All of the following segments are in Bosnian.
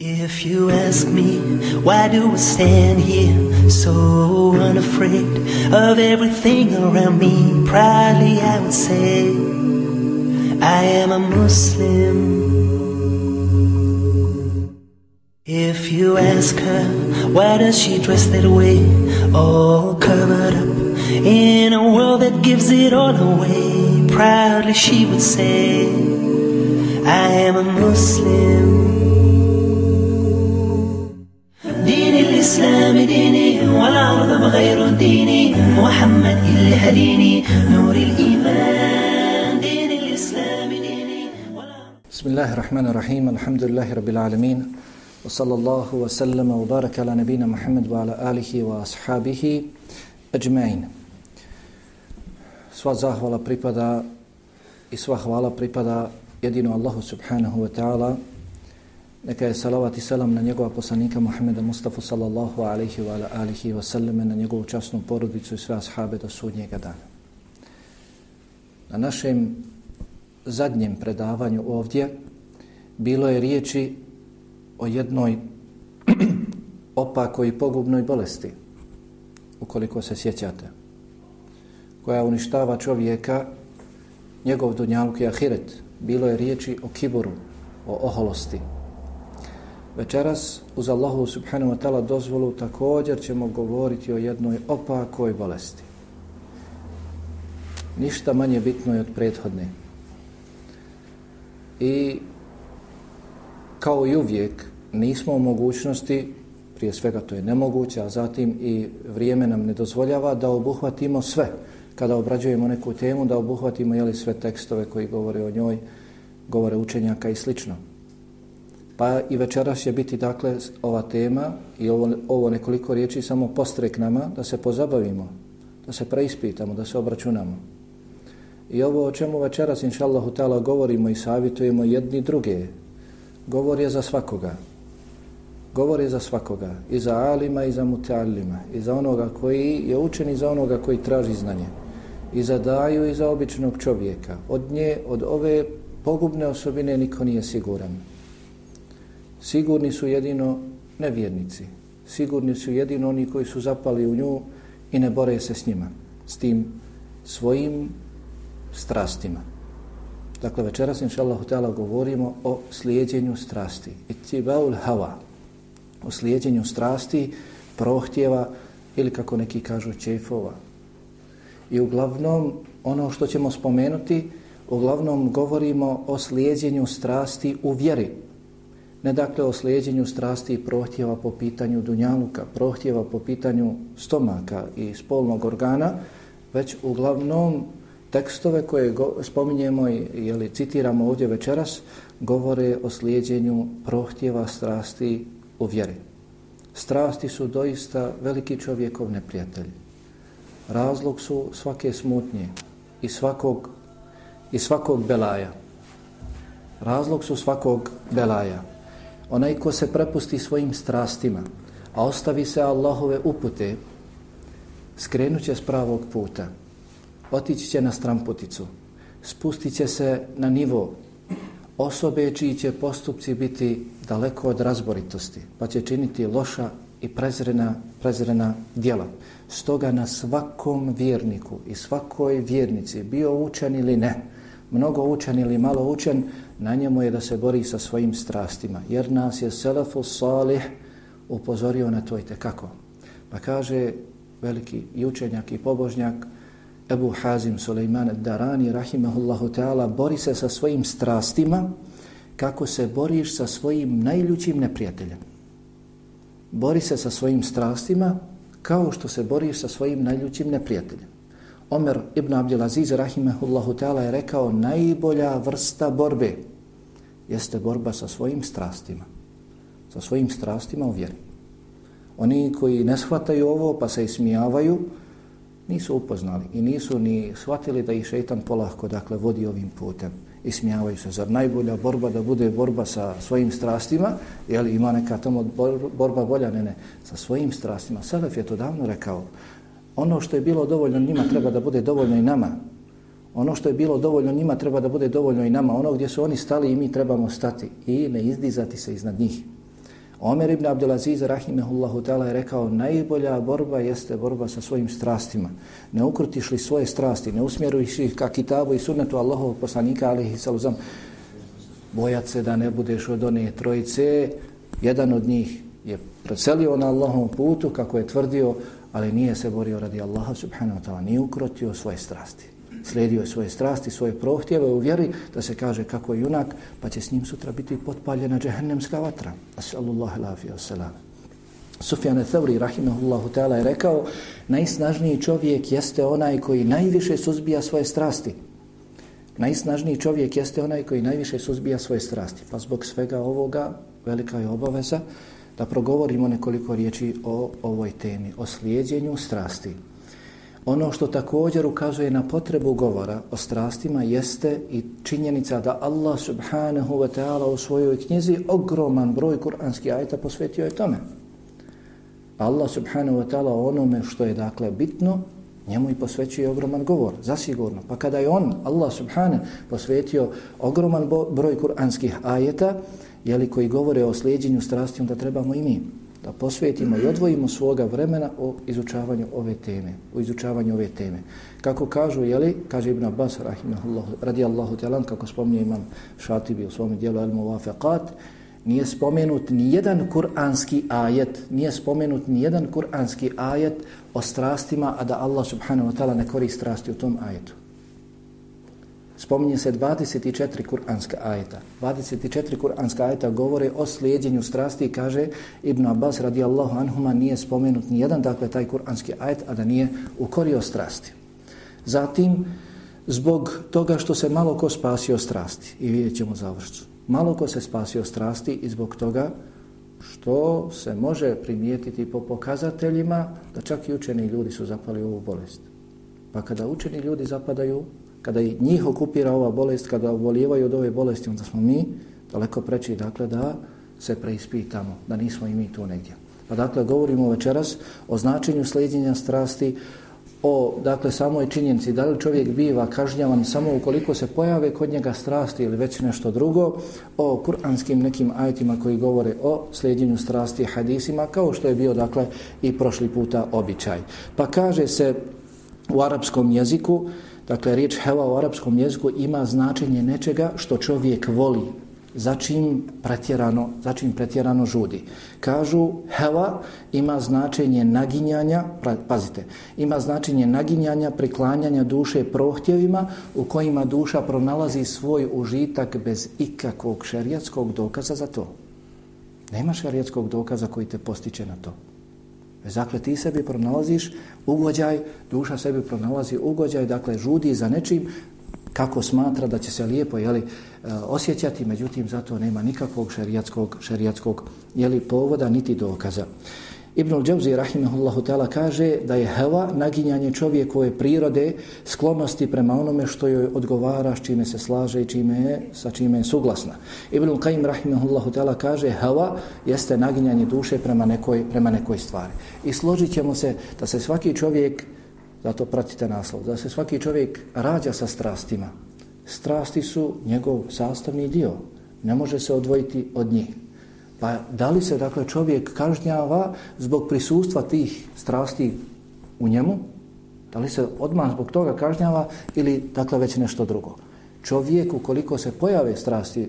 If you ask me, why do I stand here so unafraid of everything around me? Proudly I would say, I am a Muslim. If you ask her, why does she dress that way? All covered up in a world that gives it all away. Proudly she would say, I am a Muslim. ديني والعرض بغير ديني محمد اللي هديني نور الإيمان دين الإسلام ديني. بسم الله الرحمن الرحيم الحمد لله رب العالمين وصلى الله وسلم وبارك على نبينا محمد وعلى آله وأصحابه أجمعين. Sva zahvala pripada i sva hvala pripada jedino Allahu subhanahu wa ta'ala. Neka je salavat i selam na njegova poslanika Muhammeda Mustafa sallallahu alaihi wa alihi wa sallam na njegovu časnu porodicu i sve ashabe do sudnjega dana. Na našem zadnjem predavanju ovdje bilo je riječi o jednoj opakoj i pogubnoj bolesti, ukoliko se sjećate, koja uništava čovjeka, njegov dunjaluk i ahiret. Bilo je riječi o kiburu, o oholosti, Večeras, uz Allahu subhanahu wa ta'ala dozvolu, također ćemo govoriti o jednoj opakoj bolesti. Ništa manje bitno je od prethodne. I kao i uvijek, nismo u mogućnosti, prije svega to je nemoguće, a zatim i vrijeme nam ne dozvoljava da obuhvatimo sve. Kada obrađujemo neku temu, da obuhvatimo jeli, sve tekstove koji govore o njoj, govore učenjaka i slično. Pa i večeras će biti dakle ova tema i ovo, ovo nekoliko riječi samo postrek nama da se pozabavimo, da se preispitamo, da se obračunamo. I ovo o čemu večeras inša Allahu ta'ala govorimo i savjetujemo jedni druge, govor je za svakoga. Govor je za svakoga. I za alima i za mutalima. I za onoga koji je učen i za onoga koji traži znanje. I za daju i za običnog čovjeka. Od nje, od ove pogubne osobine niko nije siguran. Sigurni su jedino nevjernici. Sigurni su jedino oni koji su zapali u nju i ne bore se s njima, s tim svojim strastima. Dakle, večeras, inša Allah, govorimo o slijedjenju strasti. Itibaul hava. O slijedjenju strasti, prohtjeva ili kako neki kažu čefova. I uglavnom, ono što ćemo spomenuti, uglavnom govorimo o slijedjenju strasti u vjeri, Ne dakle o slijedjenju strasti i prohtjeva po pitanju dunjaluka, prohtjeva po pitanju stomaka i spolnog organa, već uglavnom tekstove koje go, spominjemo i jeli, citiramo ovdje večeras, govore o slijedjenju prohtjeva strasti u vjeri. Strasti su doista veliki čovjekov neprijatelj. Razlog su svake smutnje i svakog, i svakog belaja. Razlog su svakog belaja onaj ko se prepusti svojim strastima, a ostavi se Allahove upute, skrenut će s pravog puta, otići će na stramputicu, spustit će se na nivo. Osobe čiji će postupci biti daleko od razboritosti, pa će činiti loša i prezrena, prezrena djela. Stoga na svakom vjerniku i svakoj vjernici, bio učen ili ne, mnogo učen ili malo učen, na njemu je da se bori sa svojim strastima. Jer nas je Selefu Salih upozorio na to i kako. Pa kaže veliki i učenjak i pobožnjak Ebu Hazim Suleiman Darani rahimahullahu ta'ala bori se sa svojim strastima kako se boriš sa svojim najljućim neprijateljem. Bori se sa svojim strastima kao što se boriš sa svojim najljućim neprijateljem. Omer ibn Abdelaziz rahimehullahu ta'ala je rekao najbolja vrsta borbe jeste borba sa svojim strastima. Sa svojim strastima u vjeri. Oni koji ne shvataju ovo pa se ismijavaju, nisu upoznali i nisu ni shvatili da ih šeitan polahko dakle vodi ovim putem. Ismijavaju se. Zar najbolja borba da bude borba sa svojim strastima? Je li ima neka tamo borba bolja? Ne, ne. Sa svojim strastima. Selef je to davno rekao ono što je bilo dovoljno njima treba da bude dovoljno i nama. Ono što je bilo dovoljno njima treba da bude dovoljno i nama. Ono gdje su oni stali i mi trebamo stati i ne izdizati se iznad njih. Omer ibn Abdelaziz, rahimehullahu ta'ala, je rekao, najbolja borba jeste borba sa svojim strastima. Ne ukrutiš li svoje strasti, ne usmjeruješ ih ka kitabu i sunnetu Allahovog poslanika, alihi saluzam, bojat se da ne budeš od one trojice, jedan od njih je preselio na Allahovom putu, kako je tvrdio, ali nije se borio radi Allaha subhanahu wa ta'ala, nije ukrotio svoje strasti. Slijedio je svoje strasti, svoje prohtjeve u vjeri da se kaže kako je junak, pa će s njim sutra biti potpaljena džehennemska vatra. Asallallahu alaihi wasalam. Sufjan Thavri, rahimahullahu ta'ala, je rekao najsnažniji čovjek jeste onaj koji najviše suzbija svoje strasti. Najsnažniji čovjek jeste onaj koji najviše suzbija svoje strasti. Pa zbog svega ovoga velika je obaveza da progovorimo nekoliko riječi o ovoj temi, o slijedjenju strasti. Ono što također ukazuje na potrebu govora o strastima jeste i činjenica da Allah subhanahu wa ta'ala u svojoj knjizi ogroman broj kuranskih ajta posvetio je tome. Allah subhanahu wa ta'ala onome što je dakle bitno, njemu i posvećuje ogroman govor, zasigurno. Pa kada je on, Allah subhanahu, posvetio ogroman broj kuranskih ajeta, jeli, koji govore o slijedjenju strasti, onda trebamo i mi da posvetimo i odvojimo svoga vremena o izučavanju ove teme, o izučavanju ove teme. Kako kažu, jeli, kaže Ibn Abbas, rahimahullahu, radijallahu talan, kako spominje imam Šatibi u svom dijelu Al-Muwafiqat, nije spomenut ni jedan kuranski ajet, nije spomenut ni jedan kuranski ajet o strastima, a da Allah subhanahu wa ta'ala ne koristi strasti u tom ajetu spominje se 24 kuranska ajeta. 24 kuranska ajeta govore o slijedjenju strasti i kaže Ibn Abbas radijallahu anhuma nije spomenut ni jedan, dakle taj kuranski ajet, a da nije ukorio strasti. Zatim, zbog toga što se malo ko spasio strasti, i vidjet ćemo završcu, malo ko se spasio strasti i zbog toga što se može primijetiti po pokazateljima da čak i učeni ljudi su zapali u ovu bolest. Pa kada učeni ljudi zapadaju kada i njih okupira ova bolest, kada obolijevaju od ove bolesti, onda smo mi daleko preći, dakle, da se preispitamo, da nismo i mi tu negdje. Pa dakle, govorimo večeras o značenju slijedjenja strasti, o, dakle, samoj činjenici, da li čovjek biva kažnjavan samo ukoliko se pojave kod njega strasti ili već nešto drugo, o kuranskim nekim ajetima koji govore o slijedjenju strasti hadisima, kao što je bio, dakle, i prošli puta običaj. Pa kaže se u arapskom jeziku, Dakle, riječ heva u arapskom jeziku ima značenje nečega što čovjek voli, začim pretjerano, začim pretjerano žudi. Kažu heva ima značenje naginjanja, pazite, ima značenje naginjanja, priklanjanja duše prohtjevima u kojima duša pronalazi svoj užitak bez ikakvog šerijatskog dokaza za to. Nema šerijatskog dokaza koji te postiče na to. Dakle, ti sebi pronalaziš ugođaj, duša sebi pronalazi ugođaj, dakle, žudi za nečim kako smatra da će se lijepo jeli, eh, osjećati, međutim, zato nema nikakvog šerijatskog, šerijatskog jeli, povoda niti dokaza. Ibn al-Đavzi, rahimahullahu ta'ala, kaže da je heva naginjanje čovjekove prirode sklonosti prema onome što joj odgovara, s čime se slaže i čime je, sa čime je suglasna. Ibn al-Qaim, rahimahullahu ta'ala, kaže heva jeste naginjanje duše prema nekoj, prema nekoj stvari. I složit ćemo se da se svaki čovjek, zato pratite naslov, da se svaki čovjek rađa sa strastima. Strasti su njegov sastavni dio. Ne može se odvojiti od njih. Pa da li se dakle čovjek kažnjava zbog prisustva tih strasti u njemu? Da li se odmah zbog toga kažnjava ili dakle već nešto drugo? Čovjek ukoliko se pojave strasti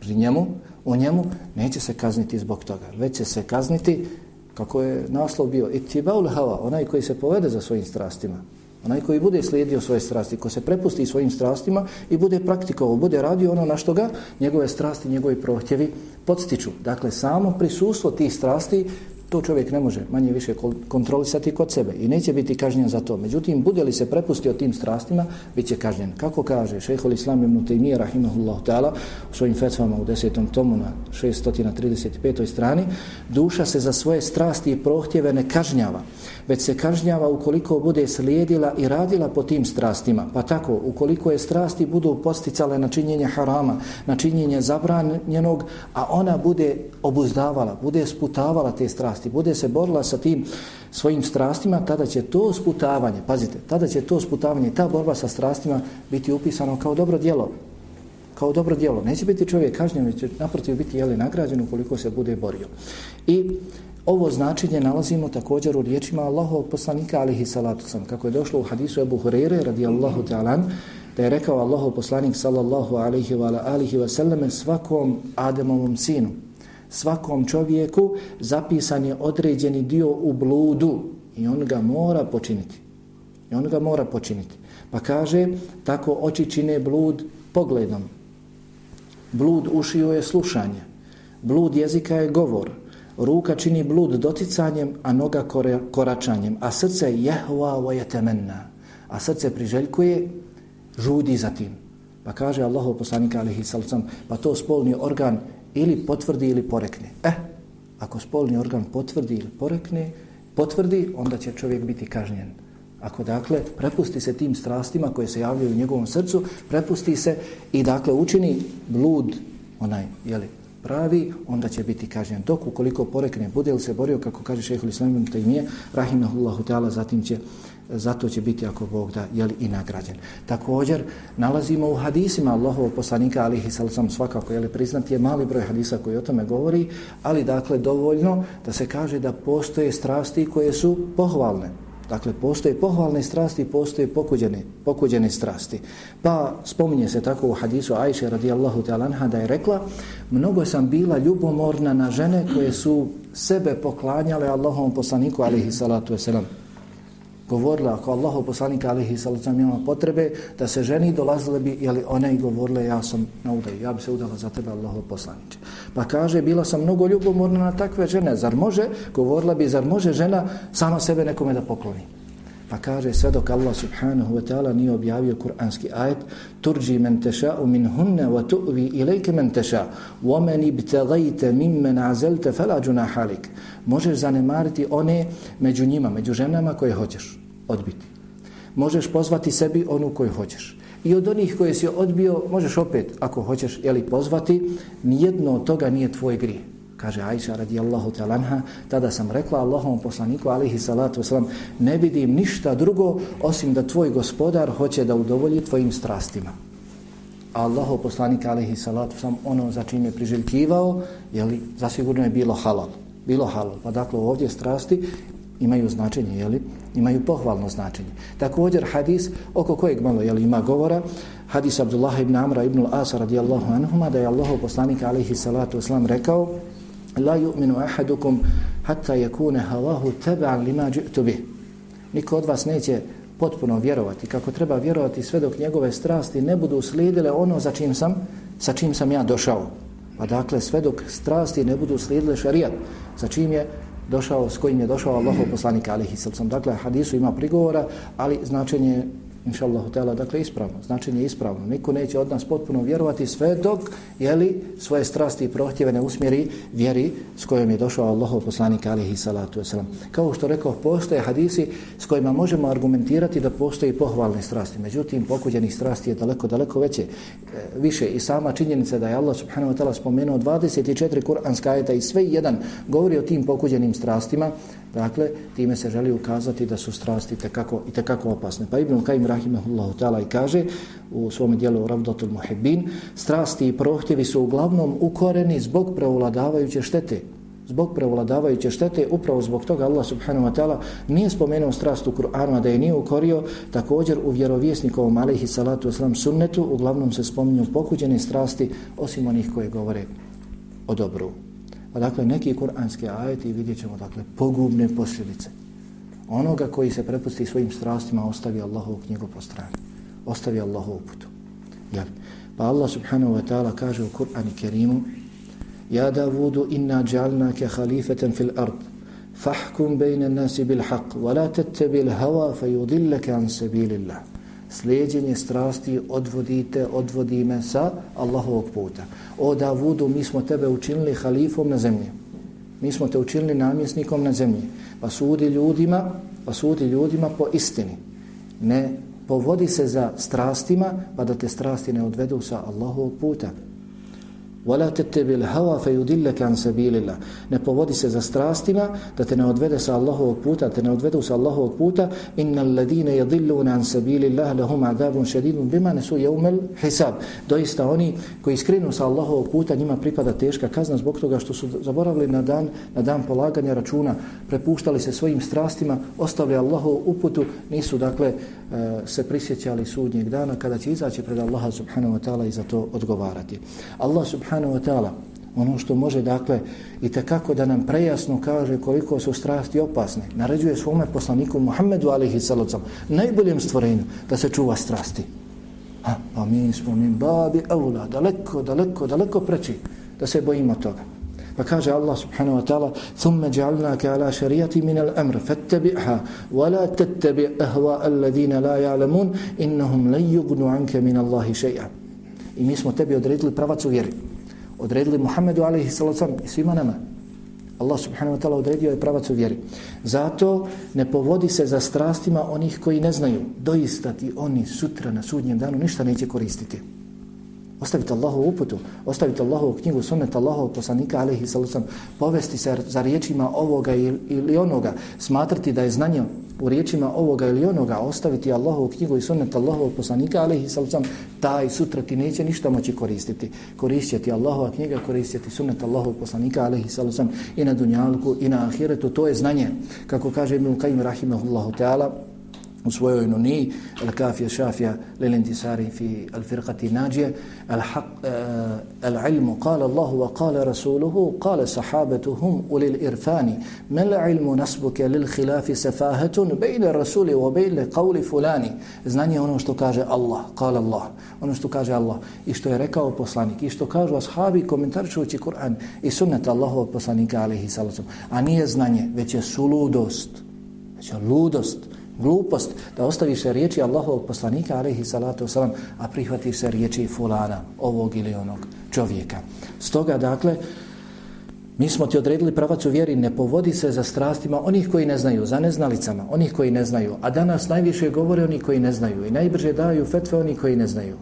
pri njemu, u njemu, neće se kazniti zbog toga. Već će se kazniti, kako je naslov bio, itibaul hava, onaj koji se povede za svojim strastima. Onaj koji bude slijedio svoje strasti, ko se prepusti svojim strastima i bude praktikovao, bude radio ono na što ga njegove strasti, njegovi prohtjevi podstiču. Dakle, samo prisustvo tih strasti to čovjek ne može manje više kontrolisati kod sebe i neće biti kažnjen za to. Međutim, bude li se prepustio tim strastima, bit će kažnjen. Kako kaže šehol Islam ibn Taymiyyah rahimahullah ta'ala u svojim fetvama u desetom tomu na 635. strani, duša se za svoje strasti i prohtjeve ne kažnjava, već se kažnjava ukoliko bude slijedila i radila po tim strastima. Pa tako, ukoliko je strasti budu posticale na činjenje harama, na činjenje zabranjenog, a ona bude obuzdavala, bude sputavala te strasti, bude se borila sa tim svojim strastima, tada će to sputavanje, pazite, tada će to sputavanje, ta borba sa strastima biti upisano kao dobro djelo. kao dobro djelo. Neće biti čovjek kažnjen, već će naprotiv biti jeli nagrađen ukoliko se bude borio. I ovo značenje nalazimo također u riječima Allahovog poslanika alihi salatu sam. Kako je došlo u hadisu Ebu Hurere radijallahu ta'alan, da je rekao Allahov poslanik sallallahu alihi wa alihi wa sallame svakom Ademovom sinu, svakom čovjeku zapisan je određeni dio u bludu i on ga mora počiniti. I on ga mora počiniti. Pa kaže, tako oči čine blud pogledom. Blud ušio je slušanje. Blud jezika je govor. Ruka čini blud doticanjem, a noga koračanjem. A srce jehva wa jetemenna. A srce priželjkuje, žudi za tim. Pa kaže Allahu poslanik alihi salcam, pa to spolni organ ili potvrdi ili porekne. Eh, ako spolni organ potvrdi ili porekne, potvrdi, onda će čovjek biti kažnjen. Ako dakle prepusti se tim strastima koje se javljaju u njegovom srcu, prepusti se i dakle učini blud onaj, jeli, pravi, onda će biti kažnjen. Dok ukoliko porekne, bude ili se borio, kako kaže šehhul islamim tajmije, rahimahullahu ta'ala, zatim će zato će biti ako Bog da jeli i nagrađen. Također nalazimo u hadisima Allahovog poslanika alihi sallam svakako je priznat je mali broj hadisa koji o tome govori, ali dakle dovoljno da se kaže da postoje strasti koje su pohvalne. Dakle, postoje pohvalne strasti, postoje pokuđene, pokuđene strasti. Pa spominje se tako u hadisu Ajše radijallahu ta'lanha da je rekla mnogo sam bila ljubomorna na žene koje su sebe poklanjale Allahovom poslaniku alihi salatu wasalam govorila ako Allahu poslanik alihi sallam ima potrebe da se ženi dolazile bi jeli one i govorile ja sam na udaju, ja bi se udala za tebe Allahu poslaniče. Pa kaže bila sam mnogo ljubomorna na takve žene, zar može, govorila bi zar može žena sama sebe nekome da pokloni. Pa kaže sve dok Allah subhanahu wa ta'ala nije objavio kuranski ajet turđi men teša'u min hunne wa tu'vi ilajke men teša wa men ibtagajte mimmen azelte felađuna halik možeš zanemariti one među njima, među ženama koje hoćeš odbiti. Možeš pozvati sebi onu koju hoćeš. I od onih koje si odbio, možeš opet, ako hoćeš, jeli pozvati, nijedno od toga nije tvoj grije kaže Aisha radijallahu talanha, tada sam rekla Allahovom poslaniku alihi salatu wasalam, ne vidim ništa drugo osim da tvoj gospodar hoće da udovolji tvojim strastima. A Allahov poslanik alihi salatu wasalam, ono za čim je priželjkivao, jeli, zasigurno je bilo halal. Bilo halal. Pa dakle ovdje strasti imaju značenje, jeli, imaju pohvalno značenje. Također hadis oko kojeg malo jeli, ima govora, hadis Abdullah ibn Amra ibn al-Asa radijallahu anhuma, da je Allahov poslanik alihi salatu wasalam rekao, la yu'minu ahadukum hatta yakuna hawahu tab'an lima ji'tu bih. Niko od vas neće potpuno vjerovati kako treba vjerovati sve dok njegove strasti ne budu slijedile ono za čim sam, sa čim sam ja došao. Pa dakle, sve dok strasti ne budu slijedile šerijat sa čim je došao, s kojim je došao Allahov poslanik alejhi sallam. Dakle, hadisu ima prigovora, ali značenje inša Allahu ta'ala, dakle ispravno, značenje je ispravno. Niko neće od nas potpuno vjerovati sve dok, jeli, svoje strasti i prohtjeve ne usmjeri vjeri s kojom je došao Allahov poslanik alihi salatu wasalam. Kao što rekao, postoje hadisi s kojima možemo argumentirati da postoji pohvalne strasti. Međutim, pokuđenih strasti je daleko, daleko veće, e, više. I sama činjenica da je Allah subhanahu wa ta'ala spomenuo 24 kuranska ajeta i sve jedan govori o tim pokuđenim strastima, Dakle, time se želi ukazati da su strasti tekako, i tekako opasne. Pa Ibn Kajim Rahimahullahu ta'ala i kaže u svom dijelu Ravdatul Muhibbin, strasti i prohtjevi su uglavnom ukoreni zbog preuladavajuće štete. Zbog prevladavajuće štete, upravo zbog toga Allah subhanahu wa ta'ala nije spomenuo strast u Kur'anu, da je nije ukorio, također u vjerovjesnikovom alaihi salatu wasalam sunnetu, uglavnom se spominju pokuđene strasti, osim onih koje govore o dobru. Pa dakle, neki kuranski ajeti vidjet ćemo, dakle, pogubne posljedice. Onoga koji se prepusti svojim strastima ostavi Allahovu knjigu po strani. Ostavi Allahovu putu. Jel? Pa Allah subhanahu wa ta'ala kaže u Kur'ani Kerimu Ja Davudu inna džalnake halifeten fil ard fahkum bejne nasi bil haq wa la tette bil hava fe yudillake an sebilillah slijedjenje strasti odvodite, odvodime sa Allahovog puta. O Davudu, mi smo tebe učinili halifom na zemlji. Mi smo te učinili namjesnikom na zemlji. Pa sudi ljudima, pa sudi ljudima po istini. Ne povodi se za strastima, pa da te strasti ne odvedu sa Allahovog puta. وَلَا تَتَّبِ الْهَوَا فَيُدِلَّكَ عَنْ سَبِيلِ اللَّهِ Ne povodi se za strastima da te ne odvede sa Allahovog puta, te ne odvedu sa Allahovog puta إِنَّ الَّذِينَ يَضِلُّونَ عَنْ سَبِيلِ اللَّهِ لَهُمْ عَذَابٌ شَدِيدٌ بِمَا نَسُوا يَوْمَ الْحِسَابِ Doista oni koji skrinu sa Allahovog puta, njima pripada teška kazna zbog toga što su zaboravili na dan, na dan polaganja računa, prepuštali se svojim strastima, ostavili Allahovu uputu, nisu dakle Eh, se prisjećali sudnjeg dana kada će izaći pred Allaha subhanahu wa ta'ala i za to odgovarati. Allah subhanahu wa ta'ala ono što može dakle i kako da nam prejasno kaže koliko su strasti opasne naređuje svome poslaniku Muhammedu alihi salacom najboljem stvorenju da se čuva strasti ha, pa mi smo min babi evla daleko, daleko, daleko preći da se bojimo toga Pa kaže Allah subhanahu wa ta'ala ثُمَّ جَعَلْنَاكَ عَلَى شَرِيَةِ مِنَ الْأَمْرِ فَاتَّبِعْهَا وَلَا تَتَّبِعْ أَهْوَاءَ الَّذِينَ لَا يَعْلَمُونَ إِنَّهُمْ لَنْ يُغْنُ عَنْكَ مِنَ اللَّهِ شَيْئًا I mi smo tebi odredili pravac u vjeri. Odredili Muhammedu alaihi sallam i svima nama. Allah subhanahu wa ta'ala odredio je pravac u vjeri. Zato ne povodi se za strastima onih koji ne znaju. Doista ti oni sutra na sudnjem danu ništa neće koristiti. Ostavite Allahovu uputu, ostavite Allahovu knjigu, sunnet Allahovog poslanika, alaihi sallam, povesti se za riječima ovoga ili onoga, smatrati da je znanje u riječima ovoga ili onoga, ostaviti Allahovu knjigu i sunnet Allahovog poslanika, alaihi sallam, taj sutra ti neće ništa moći koristiti. Koristiti Allahova knjiga, koristiti sunnet Allahovog poslanika, alaihi sallam, i na dunjalku, i na ahiretu, to je znanje. Kako kaže Ibn Qayyim, rahimahullahu ta'ala, u svojoj nuni El kafija šafija lil-intisari fi al-firqati nađije al-ilmu eh, kala Allahu wa kala Rasuluhu kala sahabatuhum ulil irfani mel ilmu nasbuke lil khilafi safahatun bejne Rasuli wa bejne qavli fulani. Znanje ono što kaže Allah kala Allah ono što kaže Allah. I što je rekao poslanik i što kažu ashabi komentarčujući Kur'an i sunnet Allahovog poslanika alaihi salacom a nije znanje već je suludost već je ludost glupost da ostaviš se riječi Allahovog poslanika alaihi salatu wasalam, a prihvatiš se riječi fulana ovog ili onog čovjeka. Stoga dakle mi smo ti odredili pravac u vjeri ne povodi se za strastima onih koji ne znaju za neznalicama onih koji ne znaju. A danas najviše govore oni koji ne znaju i najbrže daju fetve oni koji ne znaju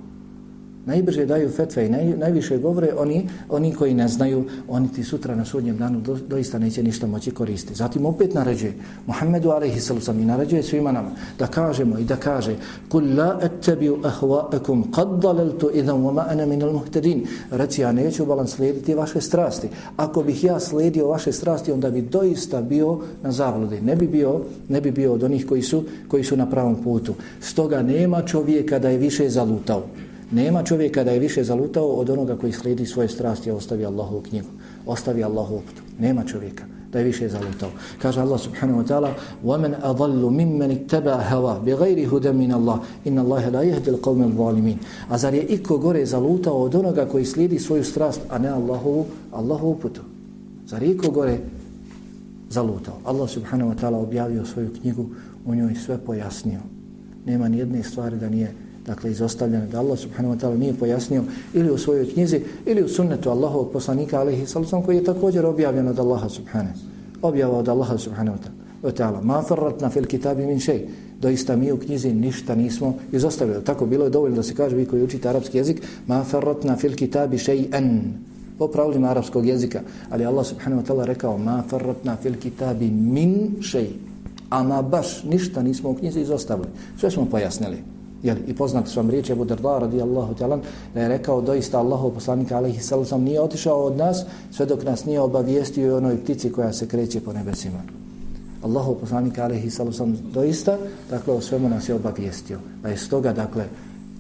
najbrže daju fetve i naj, najviše govore oni, oni koji ne znaju, oni ti sutra na sudnjem danu do, doista neće ništa moći koristiti. Zatim opet naređuje Muhammedu alaihissalam i naređuje svima nama da kažemo i da kaže Kul la ettebiu ahva'akum qad dalaltu idhan wa ma'ana minal muhtedin Reci, ja neću balan slijediti vaše strasti. Ako bih ja slijedio vaše strasti, onda bi doista bio na zavludi. Ne bi bio, ne bi bio od onih koji su, koji su na pravom putu. Stoga nema čovjeka da je više zalutao. Nema čovjeka da je više zalutao od onoga koji slijedi svoje strasti, a ostavi Allahovu knjigu. Ostavi Allahovu putu. Nema čovjeka da je više zalutao. Kaže Allah subhanahu wa ta'ala وَمَنْ أَضَلُّ مِمَّنِ اتَّبَا هَوَا بِغَيْرِ هُدَ مِنَ اللَّهِ إِنَّ اللَّهَ لَا يَهْدِ الْقَوْمِ الظَّالِمِينَ A zar je iko gore zalutao od onoga koji slijedi svoju strast, a ne Allahovu, Allahovu putu? Zar je iko gore zalutao? Allah subhanahu wa ta'ala objavio svoju knjigu, u njoj sve pojasnio. Nema ni jedne stvari da nije dakle izostavljene da Allah subhanahu wa ta'ala nije pojasnio ili u svojoj knjizi ili u sunnetu Allahovog poslanika alaihi sallam koji je također objavljen od Allaha subhanahu objava od Allaha subhanahu wa ta'ala. Ma farratna fil kitabi min šej doista mi u knjizi ništa nismo izostavili. Tako bilo je dovoljno da se kaže vi koji učite arapski jezik ma farratna fil kitabi šej en po pravilima arapskog jezika. Ali Allah subhanahu wa ta'ala rekao ma farratna fil kitabi min šej ama baš ništa nismo u knjizi izostavili. Sve smo pojasnili. Jeli, I poznat su vam riječi Ebu Darda radijallahu talan da je rekao doista Allahov poslanik alaihi sallam nije otišao od nas sve dok nas nije obavijestio i onoj ptici koja se kreće po nebesima. Allahov poslanik alaihi sallam doista dakle o svemu nas je obavijestio. Pa je stoga dakle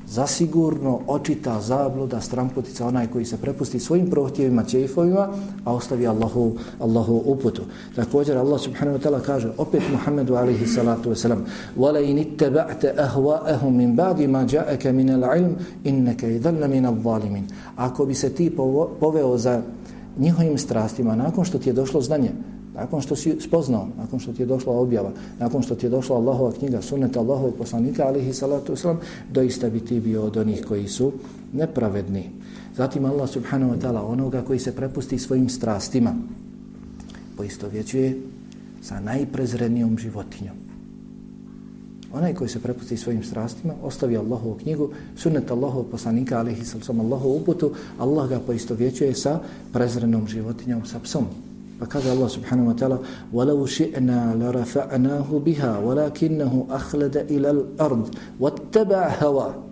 zasigurno očita zabluda stramputica onaj koji se prepusti svojim prohtjevima, čeifovima, a ostavi Allahu, Allahu uputu. Također Allah subhanahu wa ta'ala kaže opet Muhammedu alaihi salatu wasalam وَلَيْنِ اتَّبَعْتَ أَهْوَاءَهُمْ مِنْ بَعْدِ مَا جَاءَكَ مِنَ الْعِلْمِ إِنَّكَ إِذَلَّ مِنَ الظَّالِمِينَ Ako bi se ti poveo za njihovim strastima nakon što ti je došlo znanje, nakon što si spoznao, nakon što ti je došla objava, nakon što ti je došla Allahova knjiga, sunnet Allahovog poslanika, alihi salatu wasalam, doista bi ti bio od onih koji su nepravedni. Zatim Allah subhanahu wa ta'ala onoga koji se prepusti svojim strastima, poisto vjećuje sa najprezrenijom životinjom. Onaj koji se prepusti svojim strastima, ostavi Allahovu knjigu, sunnet Allahovog poslanika, alihi sallam Allahovu uputu, Allah ga poistovjećuje sa prezrenom životinjom, sa psom. Pa kaže Allah subhanahu wa ta'ala وَلَوْ شِئْنَا لَرَفَعْنَاهُ بِهَا وَلَكِنَّهُ أَخْلَدَ إِلَى الْأَرْضِ وَاتَّبَعْ هَوَا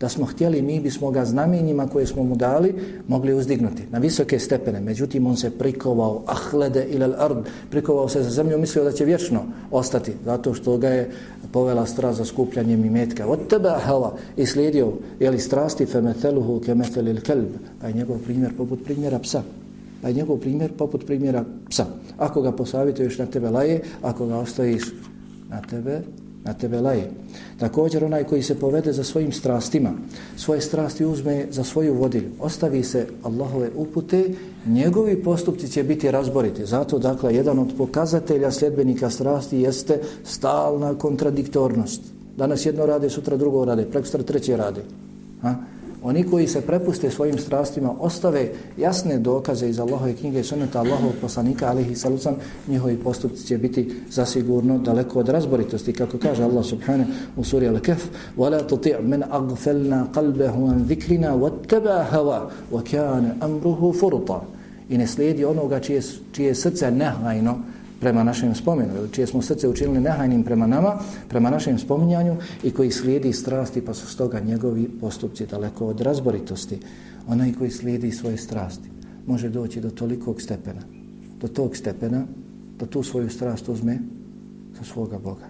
Da smo htjeli, mi bismo ga znamenjima koje smo mu dali mogli uzdignuti na visoke stepene. Međutim, on se prikovao ahlede ila ard, prikovao se za zemlju, mislio da će vječno ostati, zato što ga je povela strast za skupljanjem imetka. Od tebe hava i slijedio, jeli strasti femeteluhu kemetelil kelb, pa je njegov primjer poput primjera psa pa je njegov primjer poput primjera psa. Ako ga posavjetuješ na tebe laje, ako ga ostaviš na tebe, na tebe laje. Također onaj koji se povede za svojim strastima, svoje strasti uzme za svoju vodilju, ostavi se Allahove upute, njegovi postupci će biti razboriti. Zato, dakle, jedan od pokazatelja sljedbenika strasti jeste stalna kontradiktornost. Danas jedno rade, sutra drugo rade, prekstra treće rade. Ha? Oni koji se prepuste svojim strastima, ostave jasne dokaze iz Allahove knjige i suneta Allahovog poslanika, alihi salucan, njihovi postupci će biti zasigurno daleko od razboritosti. Kako kaže Allah subhanahu u suri Al-Kef, وَلَا تُطِعْ مِنْ أَغْفَلْنَا قَلْبَهُ عَنْ ذِكْرِنَا وَاتَّبَا هَوَا وَكَانَ أَمْرُهُ فُرُطًا I ne slijedi onoga čije, čije srce nehajno prema našem spomenu, čije smo srce učinili nehajnim prema nama, prema našem spominjanju i koji slijedi strasti, pa su stoga njegovi postupci daleko od razboritosti. Onaj koji slijedi svoje strasti može doći do tolikog stepena, do tog stepena, da tu svoju strast uzme za svoga Boga.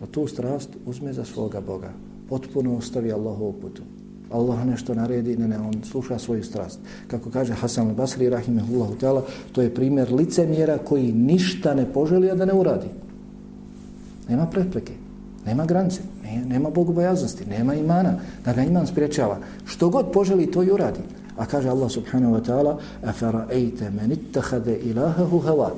Da tu strast uzme za svoga Boga. Potpuno ostavi Allahovu putu. Allah nešto naredi, ne, ne, on sluša svoju strast. Kako kaže Hasan al-Basri, rahimahullahu ta'ala, to je primjer licemjera koji ništa ne poželi, a da ne uradi. Nema prepreke, nema granice, nema bogobojaznosti, nema imana, da ga iman spriječava. Što god poželi, to i uradi. A kaže Allah subhanahu wa ta'ala, أَفَرَأَيْتَ مَنِ اتَّخَذَ إِلَهَهُ هَوَا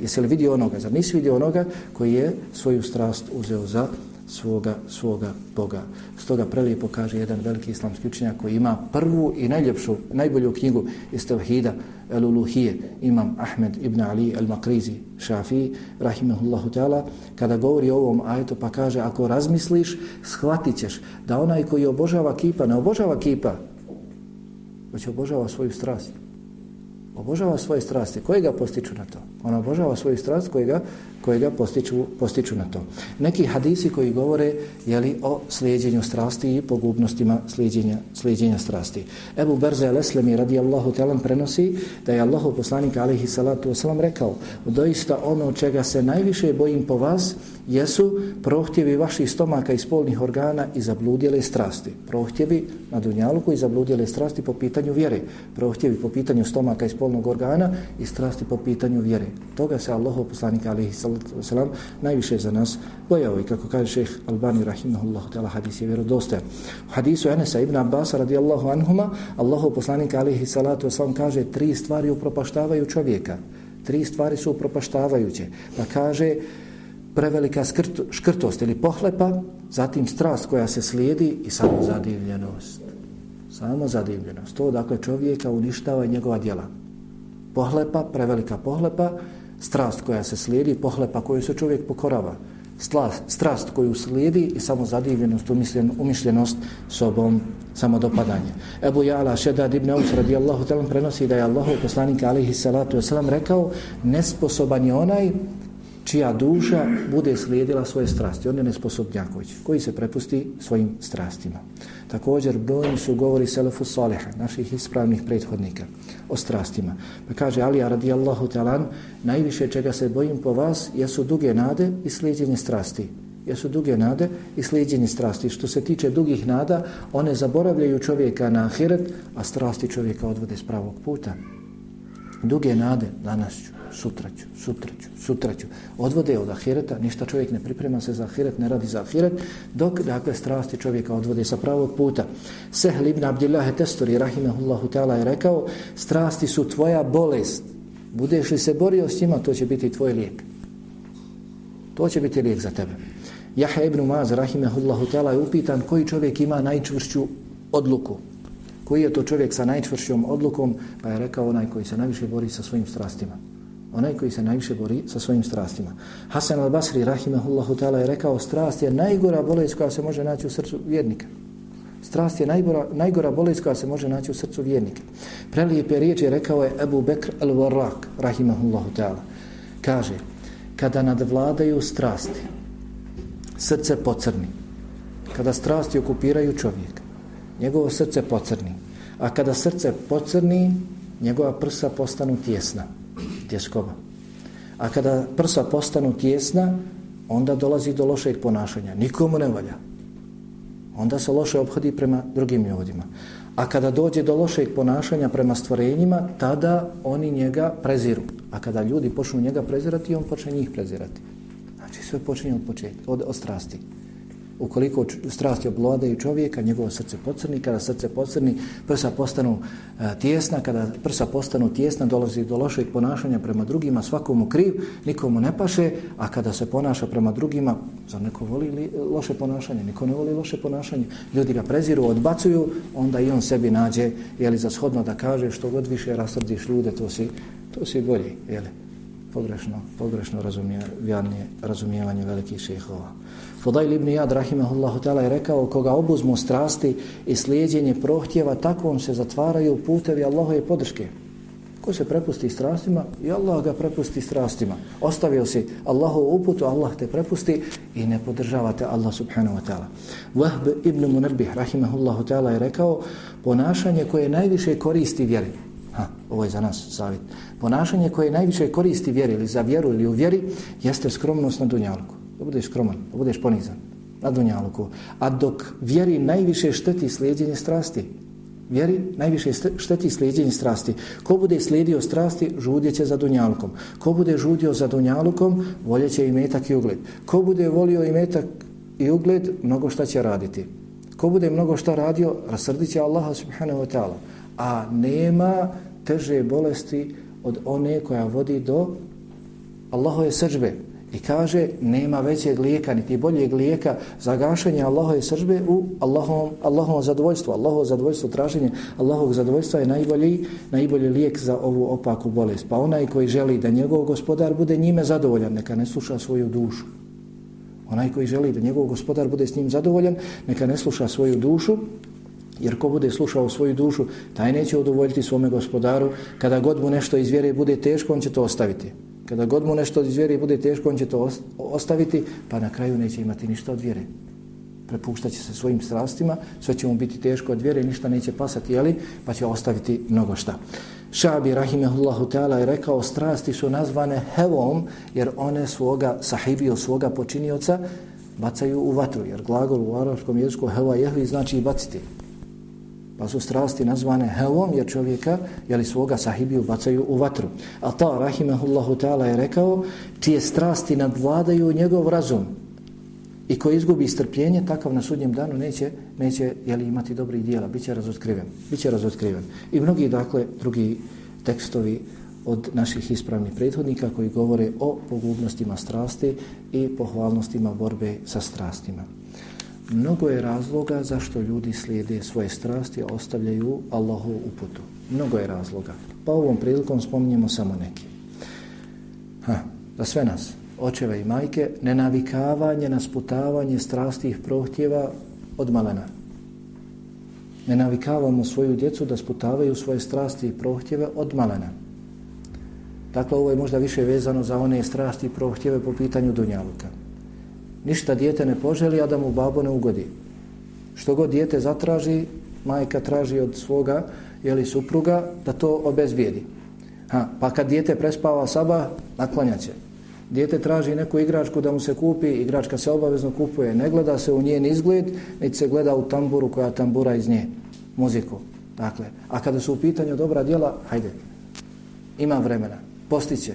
Jesi li vidio onoga, zar nisi vidio onoga koji je svoju strast uzeo za svoga, svoga Boga. Stoga prelijepo kaže jedan veliki islamski učenjak koji ima prvu i najljepšu, najbolju knjigu iz Tevhida, El Uluhije, imam Ahmed ibn Ali El Makrizi Šafiji, rahimahullahu ta'ala, kada govori o ovom ajetu pa kaže ako razmisliš, shvatit ćeš da onaj koji obožava kipa, ne obožava kipa, već obožava svoju strast obožava svoje strasti. Koje ga postiču na to? On obožava svoju strast kojega, ga, ga postiču, postiču na to. Neki hadisi koji govore jeli, o slijedjenju strasti i pogubnostima slijedjenja, slijedjenja strasti. Ebu Berze al-Eslemi radijallahu talan prenosi da je Allahu poslanik alihi salatu wasalam rekao doista ono čega se najviše bojim po vas jesu prohtjevi vaših stomaka i spolnih organa i zabludjele strasti. Prohtjevi na dunjaluku i zabludjele strasti po pitanju vjere. Prohtjevi po pitanju stomaka i spolnog organa i strasti po pitanju vjere. Toga se Allahu poslanik alejhi salatu selam najviše za nas bojao i kako kaže šeh Albani rahimahullahu ta'ala hadis je vjerodostojan. U hadisu Enesa ibn Abbas radijallahu anhuma Allahu poslanik alihi salatu wasalam kaže tri stvari upropaštavaju čovjeka. Tri stvari su upropaštavajuće. Pa kaže prevelika skrt, škrtost ili pohlepa, zatim strast koja se slijedi i samo zadivljenost. Samo zadivljenost. To dakle čovjeka uništava njegova djela. Pohlepa, prevelika pohlepa, strast koja se slijedi, pohlepa koju se čovjek pokorava. Strast, strast koju slijedi i samo zadivljenost, umišljen, umišljenost sobom, samo dopadanje. Ebu Jala Šedad ibn Aus radijallahu talam prenosi da je Allahu poslanik alihi salatu wasalam rekao nesposoban je onaj čija duša bude slijedila svoje strasti. On je nesposobnjaković, koji se prepusti svojim strastima. Također, brojni su govori Selefu Saleha, naših ispravnih prethodnika, o strastima. Pa kaže Alija radijallahu talan, najviše čega se bojim po vas jesu duge nade i slijedjenje strasti. Jesu duge nade i slijedjenje strasti. Što se tiče dugih nada, one zaboravljaju čovjeka na ahiret, a strasti čovjeka odvode s pravog puta. Duge nade, danas ću, sutra ću, sutra ću, sutra ću. Odvode od ahireta, ništa čovjek ne priprema se za ahiret, ne radi za ahiret, dok, dakle, strasti čovjeka odvode sa pravog puta. Sehl ibn Abdillah Testori, rahimehullahu ta'ala, je rekao, strasti su tvoja bolest. Budeš li se borio s njima, to će biti tvoj lijek. To će biti lijek za tebe. Jahe ibn Maz, rahimehullahu ta'ala, je upitan koji čovjek ima najčvršću odluku. Koji je to čovjek sa najčvršćom odlukom, pa je rekao onaj koji se najviše bori sa svojim strastima onaj koji se najviše bori sa svojim strastima. Hasan al-Basri, rahimahullahu ta'ala, je rekao, strast je najgora bolest koja se može naći u srcu vjernika. Strast je najgora, najgora bolest koja se može naći u srcu vjernika. Prelijepe riječi rekao je Ebu Bekr al-Warraq, rahimahullahu ta'ala. Kaže, kada nadvladaju strasti, srce pocrni. Kada strasti okupiraju čovjek, njegovo srce pocrni. A kada srce pocrni, njegova prsa postanu tjesna, tjeskoba. A kada prsa postanu tjesna, onda dolazi do lošeg ponašanja. Nikomu ne valja. Onda se loše obhodi prema drugim ljudima. A kada dođe do lošeg ponašanja prema stvorenjima, tada oni njega preziru. A kada ljudi počnu njega prezirati, on počne njih prezirati. Znači sve počinje od početka, od, od strasti ukoliko strasti obladaju čovjeka, njegovo srce pocrni, kada srce pocrni, prsa postanu e, tjesna, kada prsa postanu tjesna, dolazi do lošeg ponašanja prema drugima, svakomu kriv, nikomu ne paše, a kada se ponaša prema drugima, za neko voli li, e, loše ponašanje? Niko ne voli loše ponašanje. Ljudi ga preziru, odbacuju, onda i on sebi nađe, jeli za shodno da kaže što god više rasrdiš ljude, to si, to si bolji, jeli? Pogrešno, pogrešno razumijevanje, razumijevanje velikih šehova. Fudajl ibn Jad, rahimahullahu ta'ala, je rekao, koga obuzmu strasti i slijedjenje prohtjeva, takvom se zatvaraju putevi Allahove podrške. Ko se prepusti strastima, i Allah ga prepusti strastima. Ostavio si Allahov uputu, Allah te prepusti i ne podržavate Allah subhanahu wa ta'ala. Wahb ibn Munabbih, rahimahullahu ta'ala, je rekao, ponašanje koje najviše koristi vjeri. Ha, ovo je za nas savjet. Ponašanje koje najviše koristi vjeri ili za vjeru ili u vjeri, jeste skromnost na dunjalku da budeš skroman, da budeš ponizan na dunjaluku. A dok vjeri najviše šteti slijedjenje strasti, vjeri najviše šteti slijedjenje strasti. Ko bude slijedio strasti, žudjeće za dunjalukom. Ko bude žudio za dunjalukom, voljeće i metak i ugled. Ko bude volio i metak i ugled, mnogo šta će raditi. Ko bude mnogo šta radio, rasrdit će Allaha subhanahu wa ta'ala. A nema teže bolesti od one koja vodi do Allahove srđbe, I kaže, nema većeg lijeka, niti boljeg lijeka za gašenje Allahove sržbe u Allahovom, Allahovom zadovoljstvu. Allahovo zadovoljstvo, traženje Allahovog zadovoljstva je najbolji, najbolji lijek za ovu opaku bolest. Pa onaj koji želi da njegov gospodar bude njime zadovoljan, neka ne sluša svoju dušu. Onaj koji želi da njegov gospodar bude s njim zadovoljan, neka ne sluša svoju dušu, Jer ko bude slušao svoju dušu, taj neće udovoljiti svome gospodaru. Kada god mu nešto iz vjere bude teško, on će to ostaviti. Kada god mu nešto od vjere bude teško, on će to ostaviti, pa na kraju neće imati ništa od vjere. Prepuštat će se svojim strastima, sve će mu biti teško od vjere, ništa neće pasati, jeli? pa će ostaviti mnogo šta. Šabi Rahimehullahu Teala je rekao, strasti su nazvane hevom, jer one svoga sahibio, svoga počinioca, bacaju u vatru, jer glagol u arabskom jeziku heva jehvi znači baciti. Pa su strasti nazvane hevom jer čovjeka jeli svoga sahibiju bacaju u vatru. A ta rahimahullahu ta'ala je rekao čije strasti nadvladaju njegov razum i ko izgubi strpljenje takav na sudnjem danu neće, neće jeli, imati dobrih dijela, biće razotkriven. Biće razotkriven. I mnogi dakle drugi tekstovi od naših ispravnih prethodnika koji govore o pogubnostima strasti i pohvalnostima borbe sa strastima. Mnogo je razloga zašto ljudi slijede svoje strasti, a ostavljaju Allahu uputu. Mnogo je razloga. Pa ovom prilikom spominjemo samo neki. Ha, za sve nas, očeve i majke, nenavikavanje na sputavanje strastih prohtjeva od malena. Ne navikavamo svoju djecu da sputavaju svoje strasti i prohtjeve od malena. Dakle, ovo je možda više vezano za one strasti i prohtjeve po pitanju Dunjaluka. Ništa dijete ne poželi, a da mu babo ne ugodi. Što god dijete zatraži, majka traži od svoga jeli, supruga da to obezbijedi. Ha, pa kad dijete prespava saba, naklanjaće. Dijete traži neku igračku da mu se kupi, igračka se obavezno kupuje. Ne gleda se u njen izgled, niti se gleda u tamburu koja tambura iz nje, muziku. Dakle, a kada su u pitanju dobra djela, hajde, ima vremena, postiće,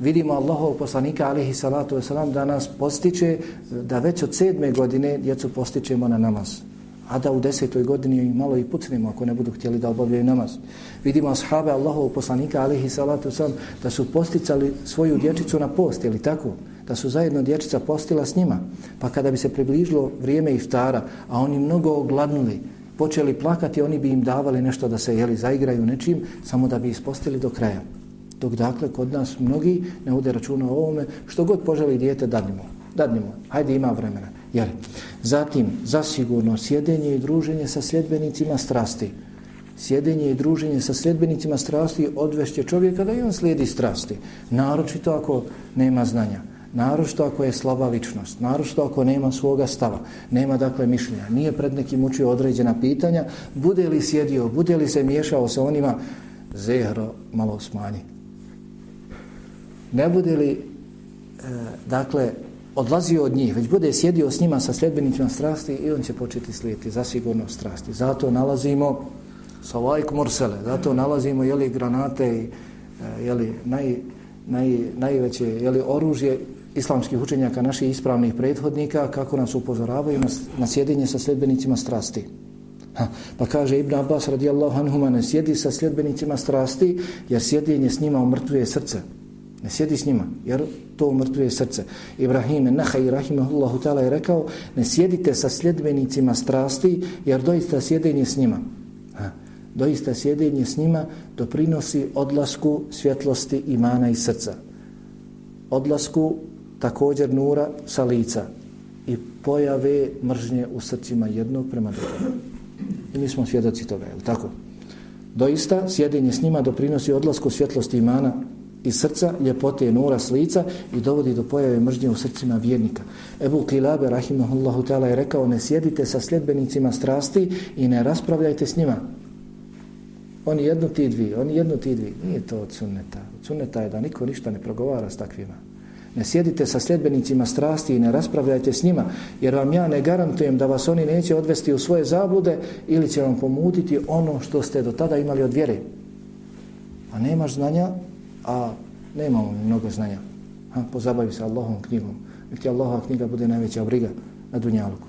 vidimo Allahov poslanika alihi salatu wasalam da nas postiče da već od sedme godine djecu postičemo na namaz. A da u desetoj godini malo i pucnemo ako ne budu htjeli da obavljaju namaz. Vidimo ashabe Allahov poslanika alihi salatu sam da su posticali svoju dječicu na post, ili tako? Da su zajedno dječica postila s njima. Pa kada bi se približilo vrijeme iftara, a oni mnogo ogladnuli, počeli plakati, oni bi im davali nešto da se jeli zaigraju nečim, samo da bi ispostili do kraja. Dok dakle, kod nas mnogi ne ude računa o ovome, što god poželi dijete, dadnimo. Dadnimo, hajde ima vremena. Jer, zatim, zasigurno, sjedenje i druženje sa sljedbenicima strasti. Sjedenje i druženje sa sljedbenicima strasti odvešće čovjeka da i on slijedi strasti. Naročito ako nema znanja. Naročito ako je slaba ličnost. Naročito ako nema svoga stava. Nema dakle mišljenja. Nije pred nekim učio određena pitanja. Bude li sjedio, bude li se miješao sa onima, zehro malo smanji. Ne bude li, e, dakle, odlazio od njih, već bude sjedio s njima sa sljedbenicima strasti i on će početi slijeti, za sigurno strasti. Zato nalazimo sa lajk morsele, zato nalazimo jeli, granate i e, jeli, naj, naj, najveće jeli, oružje islamskih učenjaka, naših ispravnih prethodnika, kako nas upozoravaju na, na sjedinje sa sljedbenicima strasti. Ha, pa kaže Ibn Abbas radijallahu anhuma, ne sjedi sa sljedbenicima strasti, jer sjedinje s njima umrtvuje srce. Ne sjedi s njima, jer to umrtvuje srce. Ibrahim Nahaj Rahimahullahu ta'ala je rekao, ne sjedite sa sljedbenicima strasti, jer doista sjedenje s njima. Ha, doista sjedenje s njima doprinosi odlasku svjetlosti imana i srca. Odlasku također nura sa lica i pojave mržnje u srcima jednog prema drugom. I mi smo svjedoci toga, je tako? Doista, sjedenje s njima doprinosi odlasku svjetlosti imana i srca, ljepote nura s lica i dovodi do pojave mržnje u srcima vjernika. Ebu Kilabe, rahimahullahu ta'ala, je rekao, ne sjedite sa sljedbenicima strasti i ne raspravljajte s njima. Oni jedno ti dvi, oni jedno ti dvi. Nije to od sunneta. Od sunneta je da niko ništa ne progovara s takvima. Ne sjedite sa sljedbenicima strasti i ne raspravljajte s njima, jer vam ja ne garantujem da vas oni neće odvesti u svoje zablude ili će vam pomutiti ono što ste do tada imali od vjere. A nemaš znanja, a nemamo mnogo znanja. Ha, pozabavi se Allahom knjigom. Nek ti Allahova knjiga bude najveća briga na dunjaluku.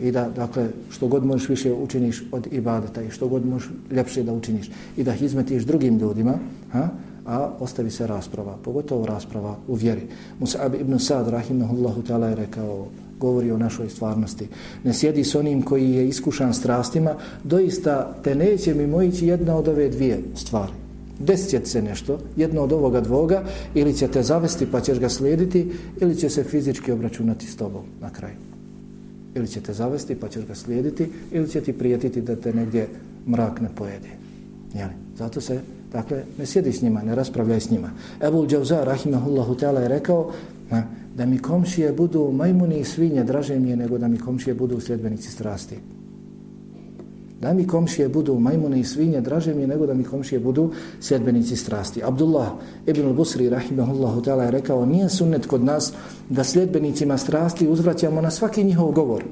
I da, dakle, što god možeš više učiniš od ibadeta i što god možeš ljepše da učiniš i da hizmetiš drugim ljudima, ha, a ostavi se rasprava, pogotovo rasprava u vjeri. Musa'ab ibn Sa'd, rahimahullahu ta'ala, je rekao, govori o našoj stvarnosti. Ne sjedi s onim koji je iskušan strastima, doista te neće mi mojići jedna od ove dvije stvari. Desit se nešto, jedno od ovoga dvoga, ili će te zavesti pa ćeš ga slijediti, ili će se fizički obračunati s tobom na kraju. Ili će te zavesti pa ćeš ga slijediti, ili će ti prijetiti da te negdje mrak ne pojede. Jeli? Zato se Dakle, ne sjedi s njima, ne raspravljaj s njima. Ebul Džavza, rahimahullahu ta'ala, je rekao da mi komšije budu majmuni i svinje draže mi je nego da mi komšije budu sljedbenici strasti. Da mi komšije budu majmune i svinje draže mi je nego da mi komšije budu sjedbenici strasti. Abdullah ibn al-Busri, rahimahullahu ta'ala, je rekao nije sunnet kod nas da sljedbenicima strasti uzvraćamo na svaki njihov govor.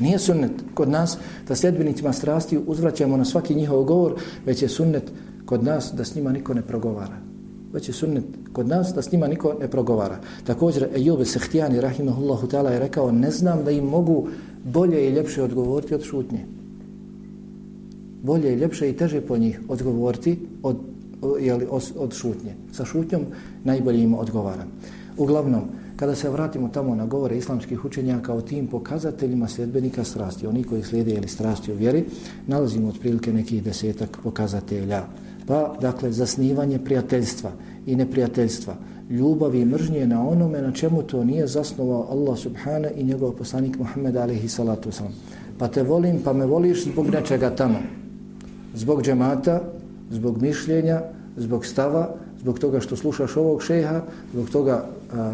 Nije sunnet kod nas da sljedbenicima strasti uzvraćamo na svaki njihov govor, već je sunnet kod nas da s njima niko ne progovara. Već je sunnet kod nas da s njima niko ne progovara. Također, Ejube Sehtijani, rahimahullahu ta'ala, je rekao, ne znam da im mogu bolje i ljepše odgovoriti od šutnje. Bolje i ljepše i teže po njih odgovoriti od, jeli, od, od šutnje. Sa šutnjom najbolje im odgovara. Uglavnom, kada se vratimo tamo na govore islamskih učenjaka o tim pokazateljima sljedbenika strasti, oni koji slijede ili strasti u vjeri, nalazimo otprilike nekih desetak pokazatelja. Pa, dakle, zasnivanje prijateljstva i neprijateljstva, ljubavi i mržnje na onome na čemu to nije zasnovao Allah subhana i njegov poslanik Muhammed alaihi salatu wasalam. Pa te volim, pa me voliš zbog nečega tamo. Zbog džemata, zbog mišljenja, zbog stava, zbog toga što slušaš ovog šeha, zbog toga a,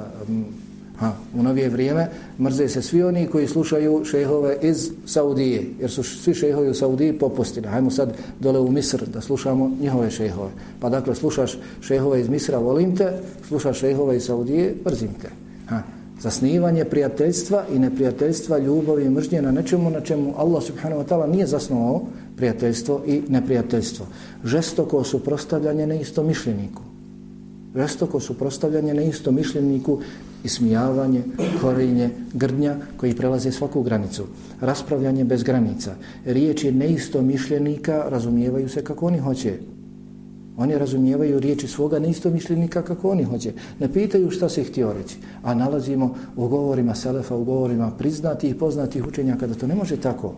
Ha, u novije vrijeme mrze se svi oni koji slušaju šehove iz Saudije, jer su svi šehovi u Saudiji popustili. Hajmo sad dole u Misr da slušamo njihove šehove. Pa dakle, slušaš šehove iz Misra, volim te, slušaš šehove iz Saudije, mrzim te. Ha, zasnivanje prijateljstva i neprijateljstva, ljubavi i mržnje na nečemu na čemu Allah subhanahu wa ta'ala nije zasnovao prijateljstvo i neprijateljstvo. Žestoko su prostavljanje. Žestoko su prostavljanje na isto mišljeniku ismijavanje, grdnja koji prelaze svaku granicu. Raspravljanje bez granica. Riječi neisto mišljenika razumijevaju se kako oni hoće. Oni razumijevaju riječi svoga neisto mišljenika kako oni hoće. Ne pitaju šta se htio reći. A nalazimo u govorima Selefa, u govorima priznatih i poznatih učenja kada to ne može tako.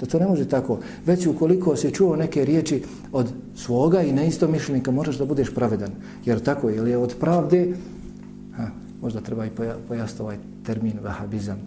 Da to ne može tako. Već ukoliko se čuo neke riječi od svoga i neistomišljenika, moraš da budeš pravedan. Jer tako, je, je od pravde, ha, možda treba i pojasniti ovaj termin vahabizam,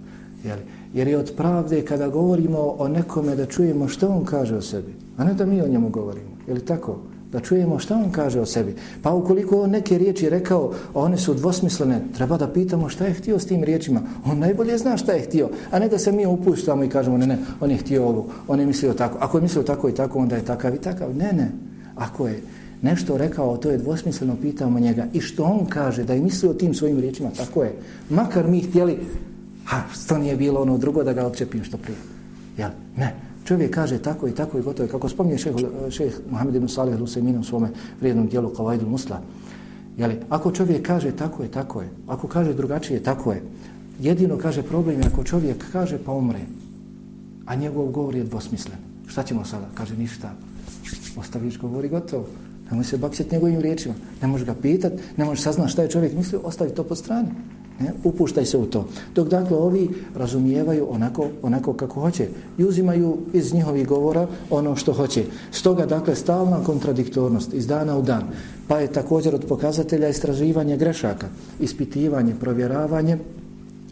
jel? jer je od pravde kada govorimo o nekome da čujemo što on kaže o sebi, a ne da mi o njemu govorimo. Je li tako? Da čujemo šta on kaže o sebi. Pa ukoliko on neke riječi rekao, a one su dvosmislene, treba da pitamo šta je htio s tim riječima. On najbolje zna šta je htio, a ne da se mi upuštamo i kažemo, ne, ne, on je htio ovo, on je mislio tako. Ako je mislio tako i tako, onda je takav i takav. Ne, ne. Ako je nešto rekao, to je dvosmisleno, pitamo njega. I što on kaže, da je mislio tim svojim riječima, tako je. Makar mi htjeli, ha, to nije bilo ono drugo da ga odčepim što prije. Jel? Ne čovjek kaže tako i tako i gotovo kako spominje šeh, šeh Muhammed ibn Salih Lusemina u svome vrijednom dijelu Kavajdul Musla. Jeli, ako čovjek kaže tako je, tako je. Ako kaže drugačije, tako je. Jedino kaže problem je ako čovjek kaže pa umre, a njegov govor je dvosmislen. Šta ćemo sada? Kaže ništa. Ostaviš govori gotovo. Nemoj se baksiti njegovim riječima. Ne možeš ga pitat, ne možeš saznat šta je čovjek mislio, ostavi to po strani. Ne? Upuštaj se u to. Dok dakle ovi razumijevaju onako, onako kako hoće i uzimaju iz njihovih govora ono što hoće. Stoga dakle stalna kontradiktornost iz dana u dan. Pa je također od pokazatelja istraživanje grešaka, ispitivanje, provjeravanje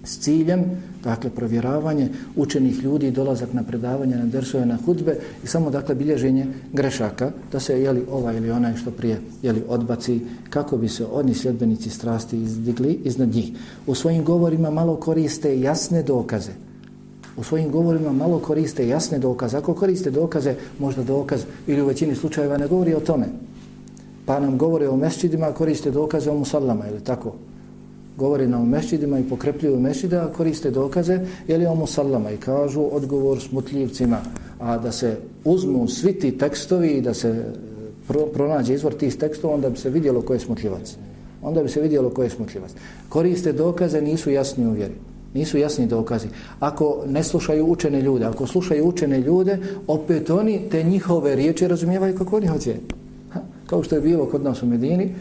s ciljem, dakle, provjeravanje učenih ljudi, dolazak na predavanje, na dersove, na hudbe i samo, dakle, bilježenje grešaka, da se, jeli, ova ili onaj što prije, jeli, odbaci, kako bi se oni sljedbenici strasti izdigli iznad njih. U svojim govorima malo koriste jasne dokaze. U svojim govorima malo koriste jasne dokaze. Ako koriste dokaze, možda dokaz ili u većini slučajeva ne govori o tome. Pa nam govore o mesčidima, koriste dokaze o musallama, ili tako? Govore na mešidima i pokrepljuju mešćide, a koriste dokaze, jeli o musallama i kažu odgovor smutljivcima, a da se uzmu svi ti tekstovi i da se e, pro, pronađe izvor tih tekstova, onda bi se vidjelo ko je smutljivac. Onda bi se vidjelo ko je smutljivac. Koriste dokaze, nisu jasni u vjeri. Nisu jasni dokazi. Ako ne slušaju učene ljude, ako slušaju učene ljude, opet oni te njihove riječi razumijevaju kako oni hoće. Ha, kao što je bilo kod nas u Medini,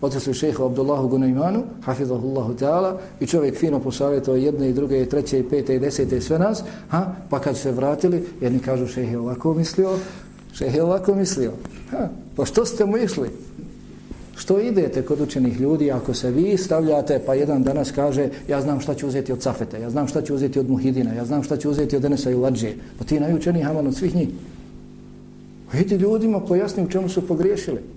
otišli šeha Abdullahu Gunaimanu, hafizahullahu ta'ala, i čovjek fino posavjetao jedne i druge i treće i pete i desete i sve nas, ha, pa kad se vratili, jedni kažu šeha je ovako mislio, šeha je ovako mislio. Ha, pa što ste mu išli? Što idete kod učenih ljudi ako se vi stavljate, pa jedan danas kaže ja znam šta ću uzeti od Safete, ja znam šta ću uzeti od Muhidina, ja znam šta ću uzeti od Enesa i Ulađe, pa ti najučeniji haman od svih njih. Pa idi ljudima pojasni u čemu su pogriješili.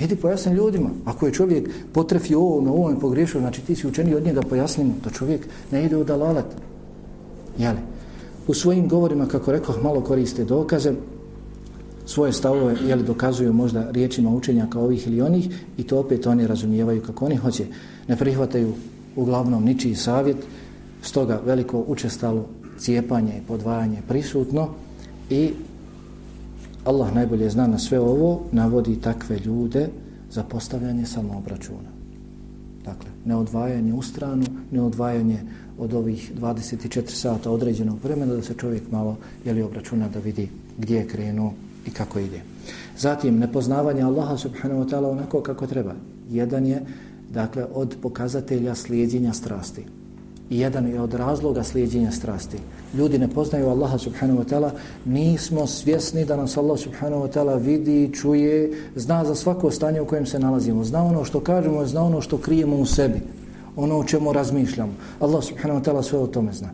Idi pojasni ljudima. Ako je čovjek potrefio ovo, ono, na ovom pogriješio, znači ti si učeni od njega pojasnimo da čovjek ne ide u dalalet. Jeli? U svojim govorima, kako rekao, malo koriste dokaze, svoje stavove jeli, dokazuju možda riječima učenja kao ovih ili onih i to opet oni razumijevaju kako oni hoće. Ne prihvataju uglavnom ničiji savjet, stoga veliko učestalo cijepanje i podvajanje prisutno i Allah najbolje zna na sve ovo, navodi takve ljude za postavljanje samoobračuna. Dakle, ne odvajanje u stranu, ne odvajanje od ovih 24 sata određenog vremena da se čovjek malo jeli obračuna da vidi gdje je krenuo i kako ide. Zatim, nepoznavanje Allaha subhanahu wa ta'ala onako kako treba. Jedan je, dakle, od pokazatelja slijedjenja strasti i jedan je od razloga slijedjenja strasti. Ljudi ne poznaju Allaha subhanahu wa ta'ala, nismo svjesni da nas Allah subhanahu wa ta'ala vidi, čuje, zna za svako stanje u kojem se nalazimo, zna ono što kažemo, zna ono što krijemo u sebi, ono o čemu razmišljamo. Allah subhanahu wa ta'ala sve o tome zna.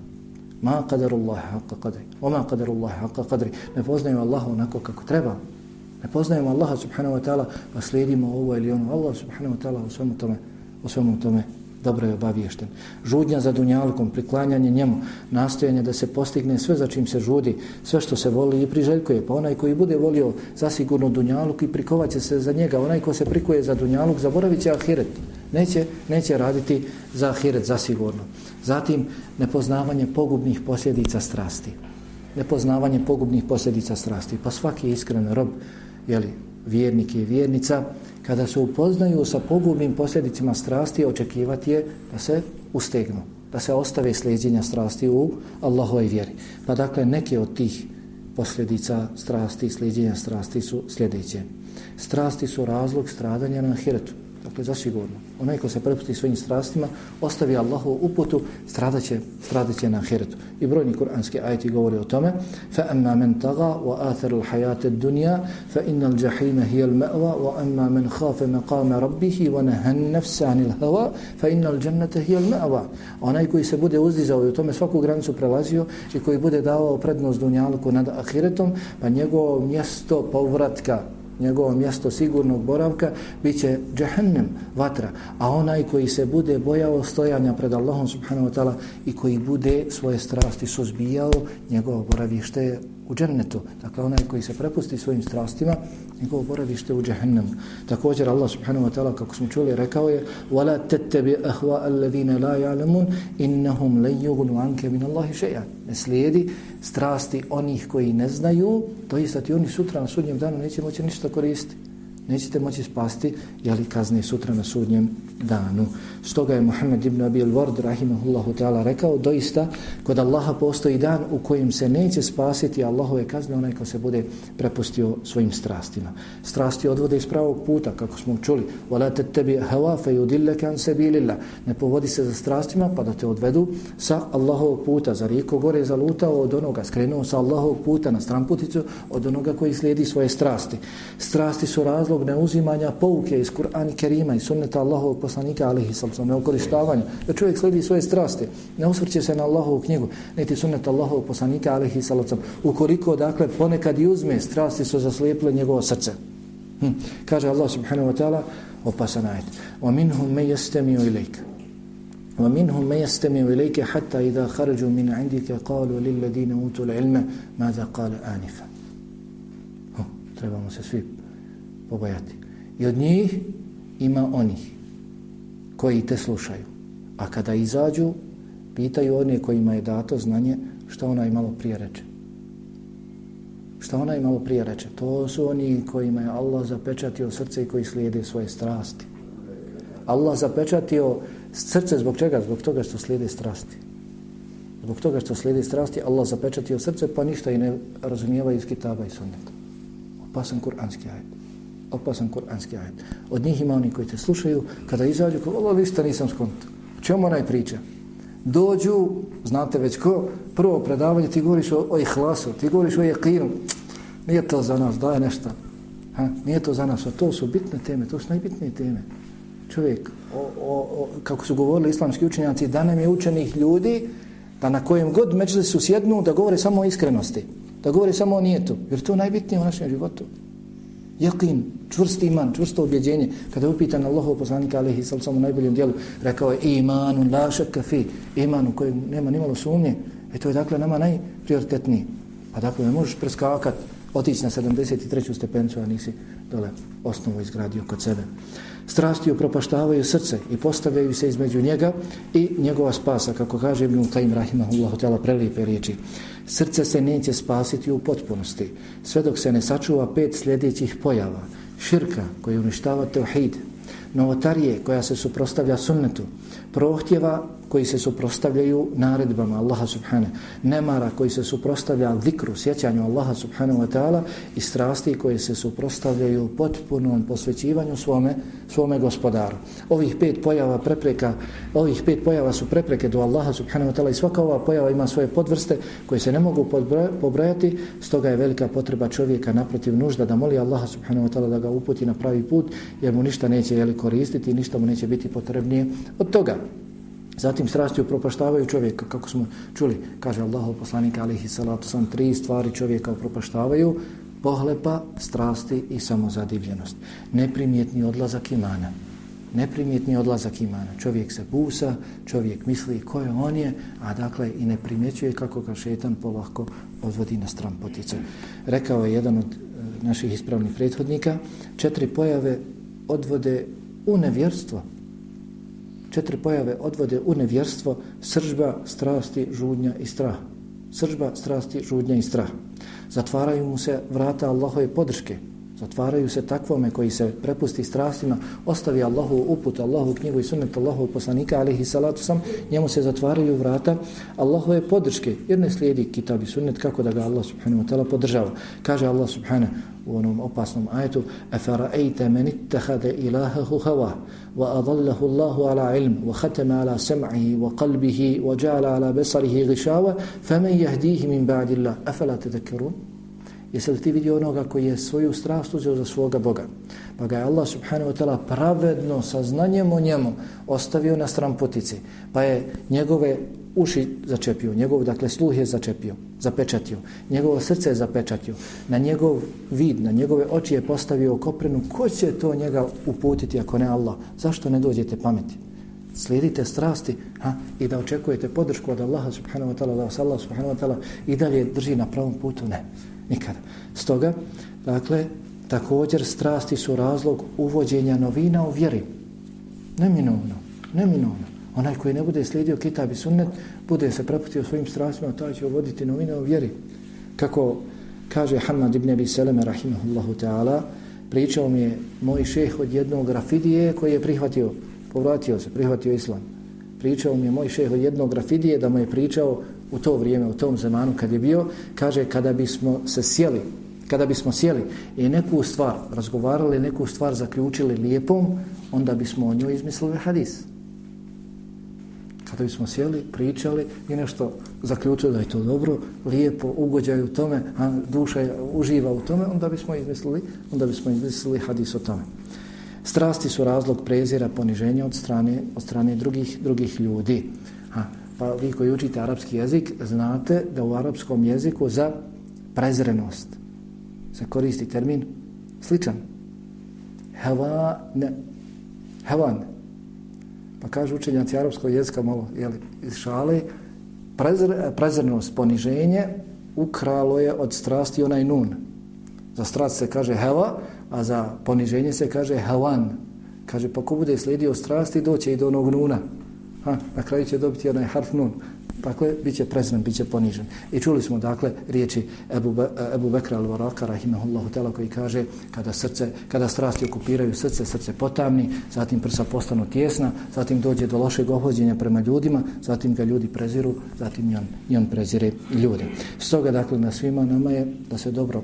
Ma qadarullahi haqqa qadri, o ma qadarullahi haqqa qadri, ne poznaju Allaha onako kako treba. Ne poznajemo Allaha subhanahu wa ta'ala, pa slijedimo ovo ili ono. Allah subhanahu wa ta'ala o svemu tome, o svemu tome dobro je obaviješten. Žudnja za dunjalkom, priklanjanje njemu, nastojanje da se postigne sve za čim se žudi, sve što se voli i priželjkuje. Pa onaj koji bude volio zasigurno dunjaluk i prikovaće se za njega, onaj ko se prikuje za dunjaluk, zaboravit će ahiret. Neće, neće raditi za ahiret zasigurno. Zatim, nepoznavanje pogubnih posljedica strasti. Nepoznavanje pogubnih posljedica strasti. Pa svaki iskren rob, jeli, vjernik i vjernica, kada se upoznaju sa pogubnim posljedicima strasti, očekivati je da se ustegnu, da se ostave sljeđenja strasti u Allahove vjeri. Pa dakle, neke od tih posljedica strasti, sljeđenja strasti su sljedeće. Strasti su razlog stradanja na hiretu. Dakle, zasigurno. Onaj ko se prepusti svojim strastima, ostavi Allahu uputu, stradaće, stradaće na ahiretu. I brojni kuranski ajti govori o tome. فَأَمَّا مَنْ تَغَى وَآثَرُ الْحَيَاةِ الدُّنْيَا فَإِنَّ الْجَحِيمَ هِيَ الْمَأْوَى وَأَمَّا مَنْ خَافَ مَقَامَ رَبِّهِ وَنَهَنْ نَفْسَ عَنِ الْهَوَى فَإِنَّ الْجَنَّةَ هِيَ الْمَأْوَى Onaj koji se bude uzdizao i u tome svaku granicu prelazio i koji bude davao prednost dunjalku nad ahiretom, pa njegovo mjesto povratka njegovo mjesto sigurnog boravka bit će vatra. A onaj koji se bude bojao stojanja pred Allahom subhanahu wa ta'ala i koji bude svoje strasti suzbijao, njegovo boravište je u džennetu. Dakle, onaj koji se prepusti svojim strastima, njegovo boravište u džahennemu. Također, Allah subhanahu wa ta'ala, kako smo čuli, rekao je وَلَا تَتَّبِ أَهْوَا الَّذِينَ لَا يَعْلَمُونَ إِنَّهُمْ لَنْ يُغُنُ عَنْكَ مِنَ اللَّهِ شَيْعًا Ne slijedi strasti onih koji ne znaju, to je ti oni sutra na sudnjem danu neće moći ništa koristiti nećete moći spasti jeli kazne sutra na sudnjem danu. Stoga je Muhammed ibn Abi al-Ward rahimahullahu ta'ala rekao doista kod Allaha postoji dan u kojem se neće spasiti Allahove kazne onaj ko se bude prepustio svojim strastima. Strasti odvode iz pravog puta kako smo čuli وَلَا تَتَّبِ هَوَا فَيُدِلَّكَ عَنْ سَبِيلِ Ne povodi se za strastima pa da te odvedu sa Allahovog puta. Za rijeko gore zalutao od onoga, skrenuo sa Allahovog puta na stramputicu od onoga koji slijedi svoje strasti. Strasti su razlog neuzimanja pouke iz Kur'ana Kerima i sunneta Allahovog poslanika alihi sallam, neokorištavanja, da čovjek sledi svoje strasti, ne osvrće se na Allahovu knjigu, niti sunnet Allahovog poslanika alihi sallam, ukoliko, dakle, ponekad i uzme, strasti su zaslijepile njegovo srce. Hm. Kaže Allah subhanahu wa ta'ala, opasan ajed, وَمِنْهُمْ مَيْ يَسْتَمِيُوا إِلَيْكَ ومنهم من يستمع إليك حتى إذا خرجوا من عندك قالوا للذين أوتوا العلم ماذا قال آنفا trebamo se svi pobojati. I od njih ima onih koji te slušaju. A kada izađu, pitaju one kojima je dato znanje što ona je malo prije reče. Što ona je malo prije reče. To su oni kojima je Allah zapečatio srce i koji slijede svoje strasti. Allah zapečatio srce zbog čega? Zbog toga što slijede strasti. Zbog toga što slijede strasti, Allah zapečatio srce, pa ništa i ne razumijeva iz kitaba i sunneta. Opasan kuranski ajed opasan kuranski ajet. Od njih ima oni koji te slušaju, kada izađu, kao, ovo ništa nisam skonto. O čemu onaj priča? Dođu, znate već ko, prvo predavanje, ti govoriš o, o ihlasu, ti govoriš o jekinu. Nije to za nas, daje nešto. Ha? Nije to za nas, a to su bitne teme, to su najbitnije teme. Čovjek, o, o, o, kako su govorili islamski učenjaci, da nam je učenih ljudi, da na kojem god među su sjednu, da govore samo o iskrenosti, da govore samo o nijetu, jer to je najbitnije u našem životu. Jekin, čvrst iman, čvrsto objeđenje. Kada je upitan Allahov poslanika alihi sal samo najboljem dijelu, rekao je imanu la šaka fi, iman u kojem nema nimalo sumnje. E to je dakle nama najprioritetniji. Pa dakle ne možeš preskakat, otići na 73. stepenicu, a nisi dole osnovu izgradio kod sebe. Strasti upropaštavaju srce i postavljaju se između njega i njegova spasa, kako kaže Ibn Qaim Rahimahullahu tela prelijepe riječi. Srce se neće spasiti u potpunosti, sve dok se ne sačuva pet sljedećih pojava. Širka koji uništava teuhid, novotarije koja se suprostavlja sunnetu, prohtjeva koji se suprostavljaju naredbama Allaha subhanahu, nemara koji se suprostavlja zikru, sjećanju Allaha subhanahu wa ta'ala i strasti koji se suprostavljaju potpunom posvećivanju svome, svome gospodaru. Ovih pet pojava prepreka, ovih pet pojava su prepreke do Allaha subhanahu wa ta'ala i svaka ova pojava ima svoje podvrste koje se ne mogu pobrojati, stoga je velika potreba čovjeka naprotiv nužda da moli Allaha subhanahu wa ta'ala da ga uputi na pravi put jer mu ništa neće jeli, koristiti, ništa mu neće biti potrebnije od toga. Zatim strasti upropaštavaju čovjeka, kako smo čuli, kaže Allahov poslanik alihi salatu sam, tri stvari čovjeka upropaštavaju, pohlepa, strasti i samozadivljenost. Neprimjetni odlazak imana. Neprimjetni odlazak imana. Čovjek se busa, čovjek misli ko je on je, a dakle i ne primjećuje kako ga šetan polahko odvodi na stran potice. Rekao je jedan od e, naših ispravnih prethodnika, četiri pojave odvode u nevjerstvo, četiri pojave odvode u nevjerstvo, sržba, strasti, žudnja i strah. Sržba, strasti, žudnja i strah. Zatvaraju mu se vrata Allahove podrške. Zatvaraju se takvome koji se prepusti strastima, ostavi Allahu uput, Allahu knjigu i sunnet Allahu poslanika, alihi salatu sam, njemu se zatvaraju vrata Allahove podrške, jer ne slijedi kitab i sunnet kako da ga Allah subhanahu wa ta'ala podržava. Kaže Allah subhanahu u onom opasnom ajetu afara'ayta man ittakhadha ilahahu hawa wa adallahu Allahu ala ilm wa khatama ala sam'ihi wa qalbihi wa ja'ala ala basarihi ghishawa faman yahdihi min ba'di Allah afala tadhakkarun Jesi li ti vidio onoga koji je svoju strast uzeo za svoga Boga? Pa ga je Allah subhanahu wa ta'ala pravedno sa znanjem o njemu ostavio na stran putici. Pa je njegove uši začepio, njegov dakle sluh je začepio, zapečatio, njegovo srce je zapečatio, na njegov vid, na njegove oči je postavio koprenu, ko će to njega uputiti ako ne Allah? Zašto ne dođete pameti? Slijedite strasti ha, i da očekujete podršku od Allaha subhanahu wa ta'ala, da vas Allah subhanahu wa ta'ala i dalje drži na pravom putu? Ne, nikada. Stoga, dakle, također strasti su razlog uvođenja novina u vjeri. Neminovno, neminovno. Onaj koji ne bude slijedio kitab i sunnet, bude se prepustio svojim strastima, taj će uvoditi novine o vjeri. Kako kaže Hamad ibn Abi Seleme, rahimahullahu ta'ala, pričao mi je moj šeh od jednog grafidije koji je prihvatio, povratio se, prihvatio islam. Pričao mi je moj šeh od jednog grafidije da mu je pričao u to vrijeme, u tom zemanu kad je bio, kaže kada bismo se sjeli, kada bismo sjeli i neku stvar razgovarali, neku stvar zaključili lijepom, onda bismo o njoj izmislili hadis kada bismo sjeli, pričali i nešto zaključili da je to dobro, lijepo, ugođaju u tome, a duša uživa u tome, onda bismo izmislili, onda bismo izmislili hadis o tome. Strasti su razlog prezira, poniženja od strane, od strane drugih, drugih ljudi. Ha, pa vi koji učite arapski jezik, znate da u arapskom jeziku za prezrenost se koristi termin sličan. Hevane. Hevane Pa kažu učenjaci arapskog jezika malo jeli, iz šale, prezr, prezrnost, poniženje ukralo je od strasti onaj nun. Za strast se kaže heva, a za poniženje se kaže hevan. Kaže, pa ko bude slijedio strasti, doće i do onog nuna. Ha, na kraju će dobiti onaj harf nun. Dakle, bit će prezren, bit će ponižen. I čuli smo, dakle, riječi Ebu, Be, Ebu Bekra al-Varaka, rahimahullahu tela, koji kaže, kada srce, kada strasti okupiraju srce, srce potamni, zatim prsa postanu tjesna, zatim dođe do lošeg ohođenja prema ljudima, zatim ga ljudi preziru, zatim i on, i on prezire ljude. Stoga, dakle, na svima nama je da se dobro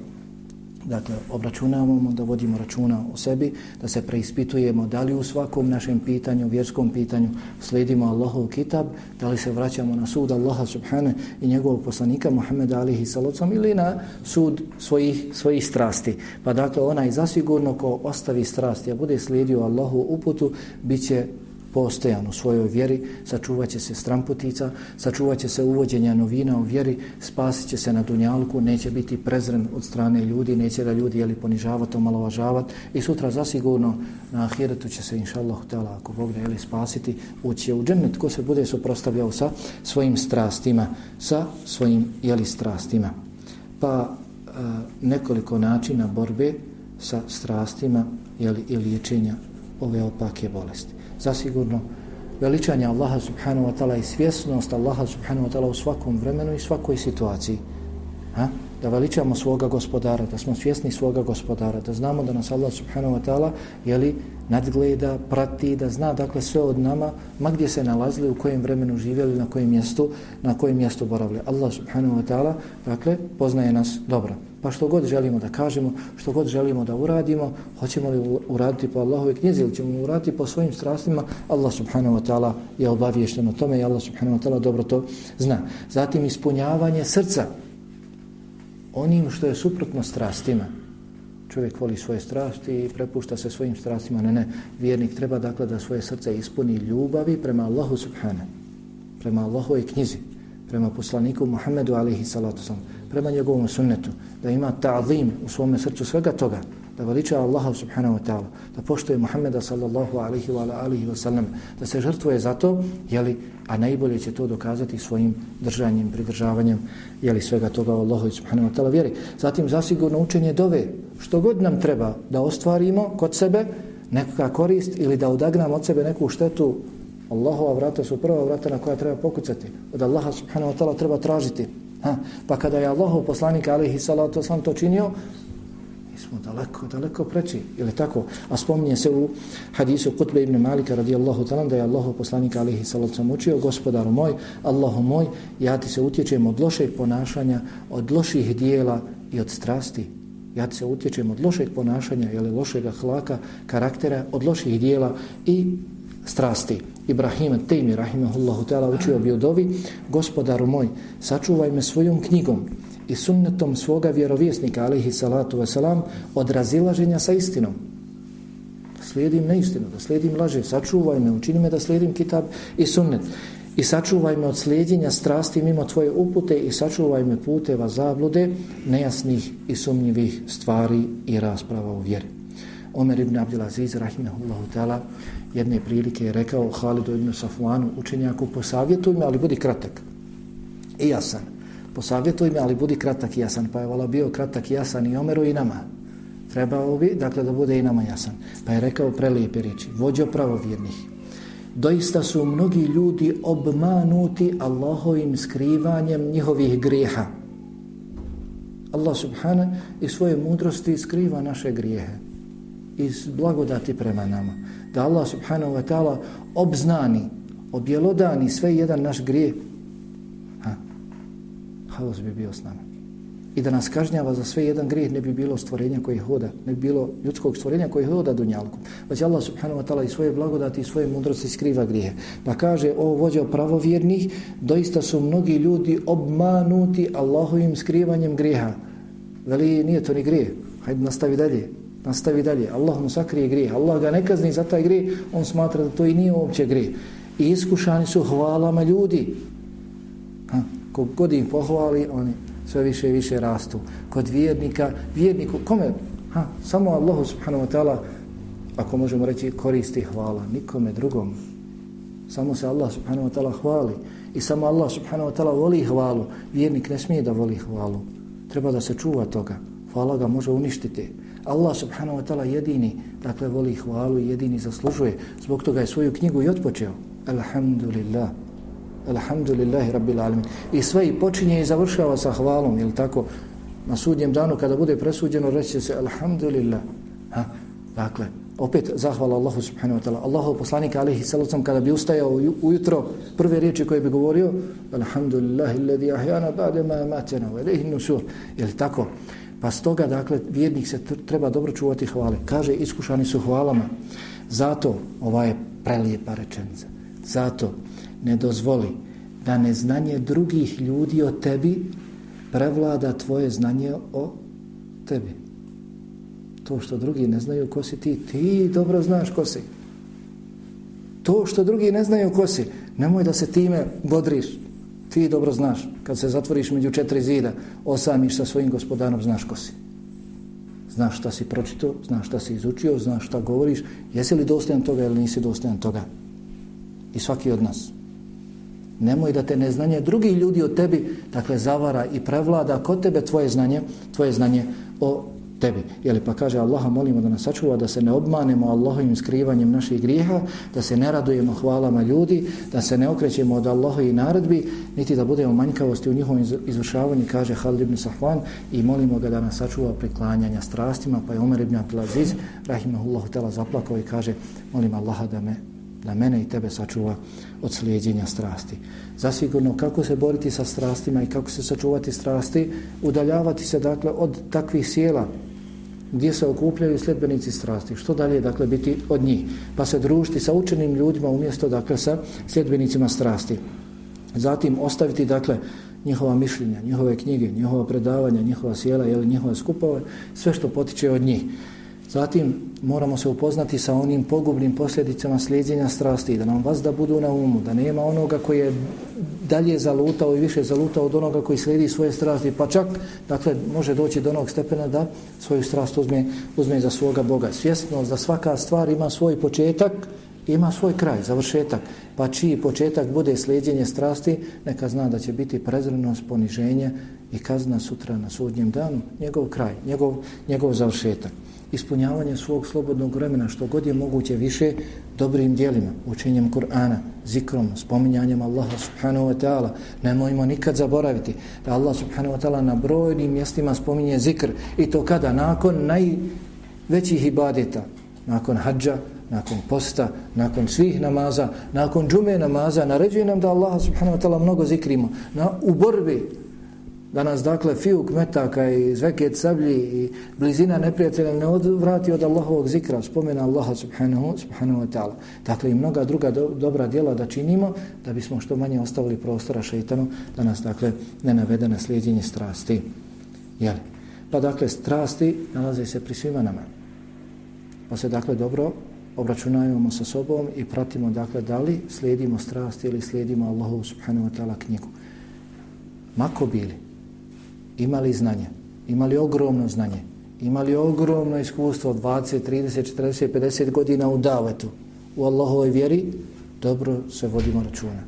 Dakle, obračunavamo da vodimo računa o sebi, da se preispitujemo da li u svakom našem pitanju, vjerskom pitanju, sledimo Allahov kitab, da li se vraćamo na sud Allaha subhane i njegovog poslanika Muhammeda alihi salocom ili na sud svojih, svojih strasti. Pa dakle, onaj zasigurno ko ostavi strasti, a bude slijedio Allahu uputu, bit će postojan u svojoj vjeri, sačuvat će se stramputica, sačuvat će se uvođenja novina u vjeri, spasit će se na dunjalku, neće biti prezren od strane ljudi, neće da ljudi jeli ponižavati, omalovažavati i sutra zasigurno na ahiretu će se, inša Allah, htjela, ako Bog ne jeli spasiti, ući u džennet ko se bude suprostavljao sa svojim strastima, sa svojim jeli strastima. Pa e, nekoliko načina borbe sa strastima jeli, i liječenja ove opake bolesti zasigurno veličanje Allaha subhanahu wa ta'ala i svjesnost Allaha subhanahu wa ta'ala u svakom vremenu i svakoj situaciji. Ha? Da veličamo svoga gospodara, da smo svjesni svoga gospodara, da znamo da nas Allah subhanahu wa ta'ala jeli, nadgleda, prati, da zna dakle sve od nama, ma gdje se nalazili, u kojem vremenu živjeli, na kojem mjestu, na kojem mjestu boravili. Allah subhanahu wa ta'ala dakle poznaje nas dobro. Pa što god želimo da kažemo, što god želimo da uradimo, hoćemo li uraditi po Allahove knjizi ili ćemo uraditi po svojim strastima, Allah subhanahu wa ta'ala je obaviješten o tome i Allah subhanahu wa ta'ala dobro to zna. Zatim ispunjavanje srca onim što je suprotno strastima. Čovjek voli svoje strasti i prepušta se svojim strastima. Ne, ne, vjernik treba dakle da svoje srce ispuni ljubavi prema Allahu subhanahu, prema Allahove knjizi, prema poslaniku Muhammedu alaihi salatu sam, prema njegovom sunnetu, da ima ta'zim u svome srcu svega toga, da veliča Allaha subhanahu wa ta'ala, da poštuje Muhammeda sallallahu alaihi wa alaihi wa sallam, da se žrtvuje za to, jeli, a najbolje će to dokazati svojim držanjem, pridržavanjem, jeli, svega toga Allahu subhanahu wa ta'ala vjeri. Zatim zasigurno učenje dove, što god nam treba da ostvarimo kod sebe, nekakva korist ili da odagnamo od sebe neku štetu, Allahova vrata su prva vrata na koja treba pokucati. Od Allaha subhanahu wa ta'ala treba tražiti. Ha? Pa kada je Allahov poslanik alihi salatu sam to činio, mi smo daleko, daleko preći. Ili tako? A spominje se u hadisu Kutbe ibn Malika radijallahu talan da je Allahov poslanik alihi salatu sam učio, gospodaru moj, Allahu moj, ja ti se utječem od lošeg ponašanja, od loših dijela i od strasti. Ja ti se utječem od lošeg ponašanja, jeli lošeg hlaka, karaktera, od loših dijela i strasti. Ibrahim Tejmi, rahimahullahu ta'ala, učio bi u dovi, gospodaru moj, sačuvaj me svojom knjigom i sunnetom svoga vjerovjesnika, alihi salatu wasalam, od razilaženja sa istinom. Slijedim neistinu, da slijedim laže, sačuvaj me, učini me da slijedim kitab i sunnet. I sačuvaj me od slijedjenja strasti mimo tvoje upute i sačuvaj me puteva zablude, nejasnih i sumnjivih stvari i rasprava u vjeri. Omer ibn Abdelaziz, rahimahullahu ta'ala, jedne prilike je rekao Halidu ibn Safuanu, učenjaku, posavjetuj me, ali budi kratak. I jasan. Posavjetuj me, ali budi kratak i jasan. Pa je vala bio kratak i jasan i Omeru i nama. Trebao bi, dakle, da bude i nama jasan. Pa je rekao prelijepe riječi, vođo pravovjernih. Doista su mnogi ljudi obmanuti Allahovim skrivanjem njihovih grijeha. Allah subhana i svoje mudrosti skriva naše grijehe iz blagodati prema nama. Da Allah subhanahu wa ta'ala obznani, objelodani sve jedan naš grije, ha, haos bi bio s nama. I da nas kažnjava za sve jedan grijeh ne bi bilo stvorenja koji hoda, ne bi bilo ljudskog stvorenja koji hoda dunjalku. Već Allah subhanahu wa ta'ala i svoje blagodati i svoje mudrosti skriva grijehe. Pa kaže o vođo pravovjernih, doista su mnogi ljudi obmanuti Allahovim skrivanjem grijeha. Veli nije to ni grijeh. Hajde nastavi dalje nastavi dalje. Allah mu sakrije grije. Allah ga ne kazni za taj grije. On smatra da to i nije uopće grije. I iskušani su hvalama ljudi. Ha, kod im pohvali, oni sve više i više rastu. Kod vjernika, vjerniku, kome? Ha, samo Allah subhanahu wa ta'ala, ako možemo reći, koristi hvala. Nikome drugom. Samo se Allah subhanahu wa ta'ala hvali. I samo Allah subhanahu wa ta'ala voli hvalu. Vjernik ne smije da voli hvalu. Treba da se čuva toga. Hvala ga može uništiti. Allah subhanahu wa ta'ala jedini, dakle, voli hvalu i jedini zaslužuje. Zbog toga je svoju knjigu i otpočeo. Alhamdulillah. Alhamdulillahi rabbil alamin. I sve i počinje i završava sa hvalom, jel tako? Na sudnjem danu kada bude presuđeno reći se Alhamdulillah. Ha? Dakle, opet zahvala Allahu subhanahu wa ta'ala. Allahu poslanika alihi salacom kada bi ustajao ujutro prve riječi koje bi govorio Alhamdulillahi alladhi ahjana ba'de ma matena wa ilaihi nusur. Jel tako? Pa stoga, dakle, vjernik se treba dobro čuvati hvale. Kaže, iskušani su hvalama. Zato, ova je prelijepa rečenica, zato ne dozvoli da neznanje drugih ljudi o tebi prevlada tvoje znanje o tebi. To što drugi ne znaju ko si ti, ti dobro znaš ko si. To što drugi ne znaju ko si, nemoj da se time bodriš. Ti dobro znaš, kad se zatvoriš među četiri zida, osamiš sa svojim gospodarom, znaš ko si. Znaš šta si pročito, znaš šta si izučio, znaš šta govoriš, jesi li dostajan toga ili nisi dostajan toga. I svaki od nas. Nemoj da te neznanje drugi ljudi od tebi, dakle, zavara i prevlada kod tebe tvoje znanje, tvoje znanje o tebi. Jeli pa kaže Allaha molimo da nas sačuva da se ne obmanemo Allahovim skrivanjem naših grijeha, da se ne radujemo hvalama ljudi, da se ne okrećemo od Allahovi naredbi, niti da budemo manjkavosti u njihovom izvršavanju, kaže Halid ibn Sahvan i molimo ga da nas sačuva priklanjanja strastima, pa je Omer ibn Abdelaziz, rahimahullahu tela, zaplakao i kaže molim Allaha da me da mene i tebe sačuva od slijedjenja strasti. Zasigurno kako se boriti sa strastima i kako se sačuvati strasti, udaljavati se dakle od takvih sjela gdje se okupljaju sljedbenici strasti. Što dalje dakle biti od njih? Pa se družiti sa učenim ljudima umjesto dakle sa sljedbenicima strasti. Zatim ostaviti dakle njihova mišljenja, njihove knjige, njihova predavanja, njihova sjela ili njihove skupove, sve što potiče od njih. Zatim moramo se upoznati sa onim pogubnim posljedicama slijedjenja strasti, da nam vas da budu na umu, da nema onoga koji je dalje zalutao i više zalutao od onoga koji slijedi svoje strasti, pa čak, dakle, može doći do onog stepena da svoju strast uzme, uzme za svoga Boga. Svjesnost da svaka stvar ima svoj početak, ima svoj kraj, završetak, pa čiji početak bude slijedjenje strasti, neka zna da će biti prezrenost, poniženje i kazna sutra na sudnjem danu, njegov kraj, njegov, njegov završetak ispunjavanje svog slobodnog vremena što god je moguće više dobrim dijelima, učenjem Kur'ana, zikrom, spominjanjem Allaha subhanahu wa ta'ala. Nemojmo nikad zaboraviti da Allah subhanahu wa ta'ala na brojnim mjestima spominje zikr i to kada? Nakon najvećih ibadeta, nakon hađa, nakon posta, nakon svih namaza, nakon džume namaza, naređuje nam da Allah subhanahu wa ta'ala mnogo zikrimo. Na, u borbi da nas dakle fiuk metaka i zveket sablji i blizina neprijatelja ne odvrati od Allahovog zikra, spomena Allaha subhanahu, subhanahu wa ta'ala. Dakle i mnoga druga do, dobra djela da činimo da bismo što manje ostavili prostora šeitanu da nas dakle ne navede na slijedjenje strasti. Jeli? Pa dakle strasti nalaze se pri svima nama. Pa se dakle dobro obračunajemo sa sobom i pratimo dakle da li slijedimo strasti ili slijedimo Allahu subhanahu wa ta'ala knjigu. Mako bili, imali znanje, imali ogromno znanje, imali ogromno iskustvo 20, 30, 40, 50 godina u davetu, u Allahovoj vjeri, dobro se vodimo računa.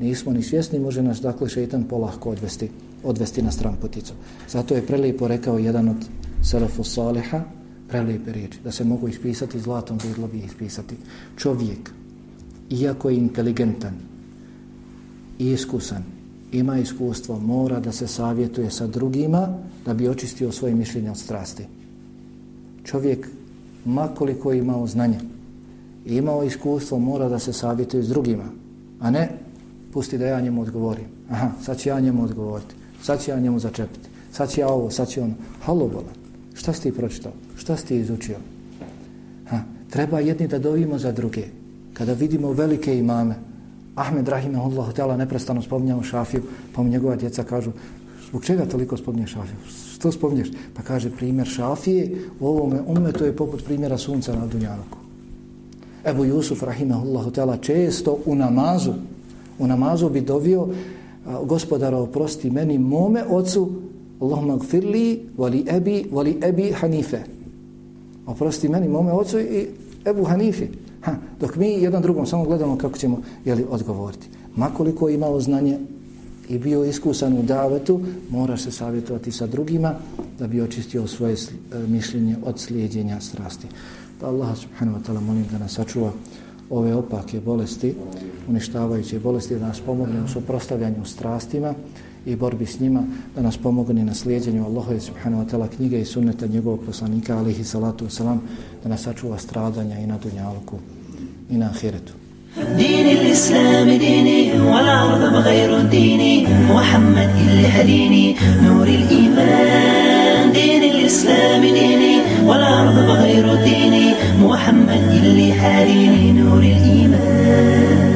Nismo ni svjesni, može nas dakle šeitan polahko odvesti, odvesti na stran puticu. Zato je prelijepo rekao jedan od selefu saliha, prelijepe riječi, da se mogu ispisati zlatom, bilo bi ispisati. Čovjek, iako je inteligentan i iskusan, ima iskustvo, mora da se savjetuje sa drugima da bi očistio svoje mišljenje od strasti. Čovjek, makoliko je imao znanje i imao iskustvo, mora da se savjetuje s drugima, a ne pusti da ja njemu odgovorim. Aha, sad ću ja njemu odgovoriti, sad ću ja njemu začepiti, sad ću ja ovo, sad ću ono. Halo, bolan, šta si ti pročitao? Šta si ti izučio? Ha, treba jedni da dovimo za druge. Kada vidimo velike imame, Ahmed Rahimahullah htjela neprestano spominjao Šafiju, pa mu njegova djeca kažu, zbog čega toliko spominje Šafiju? Što spominješ? Pa kaže, primjer Šafije u ovome ume, to je poput primjera sunca na Dunjaluku. Ebu Jusuf Rahimahullah htjela često u namazu, u namazu bi dovio gospodara oprosti meni mome ocu Allahumma gfirli vali ebi vali ebi Hanife. Oprosti meni mome ocu i Ebu Hanife. Ha, dok mi jedan drugom samo gledamo kako ćemo jeli, odgovoriti. Makoliko je imao znanje i bio iskusan u davetu, mora se savjetovati sa drugima da bi očistio svoje e, mišljenje od slijedjenja strasti. Pa Allah subhanahu wa ta'ala molim da nas sačuva ove opake bolesti, uništavajuće bolesti, da nas pomogne u suprostavljanju strastima i borbi s njima, da nas pomogne na slijedjenju Allaha subhanahu wa ta'ala knjige i sunneta njegovog poslanika, alihi salatu wasalam, da nas sačuva stradanja i na dunjalku i na ahiretu. دين الإسلام ديني والعرض بغير ديني محمد اللي هديني نور الإيمان دين الإسلام ديني والعرض بغير ديني محمد اللي هديني نور الإيمان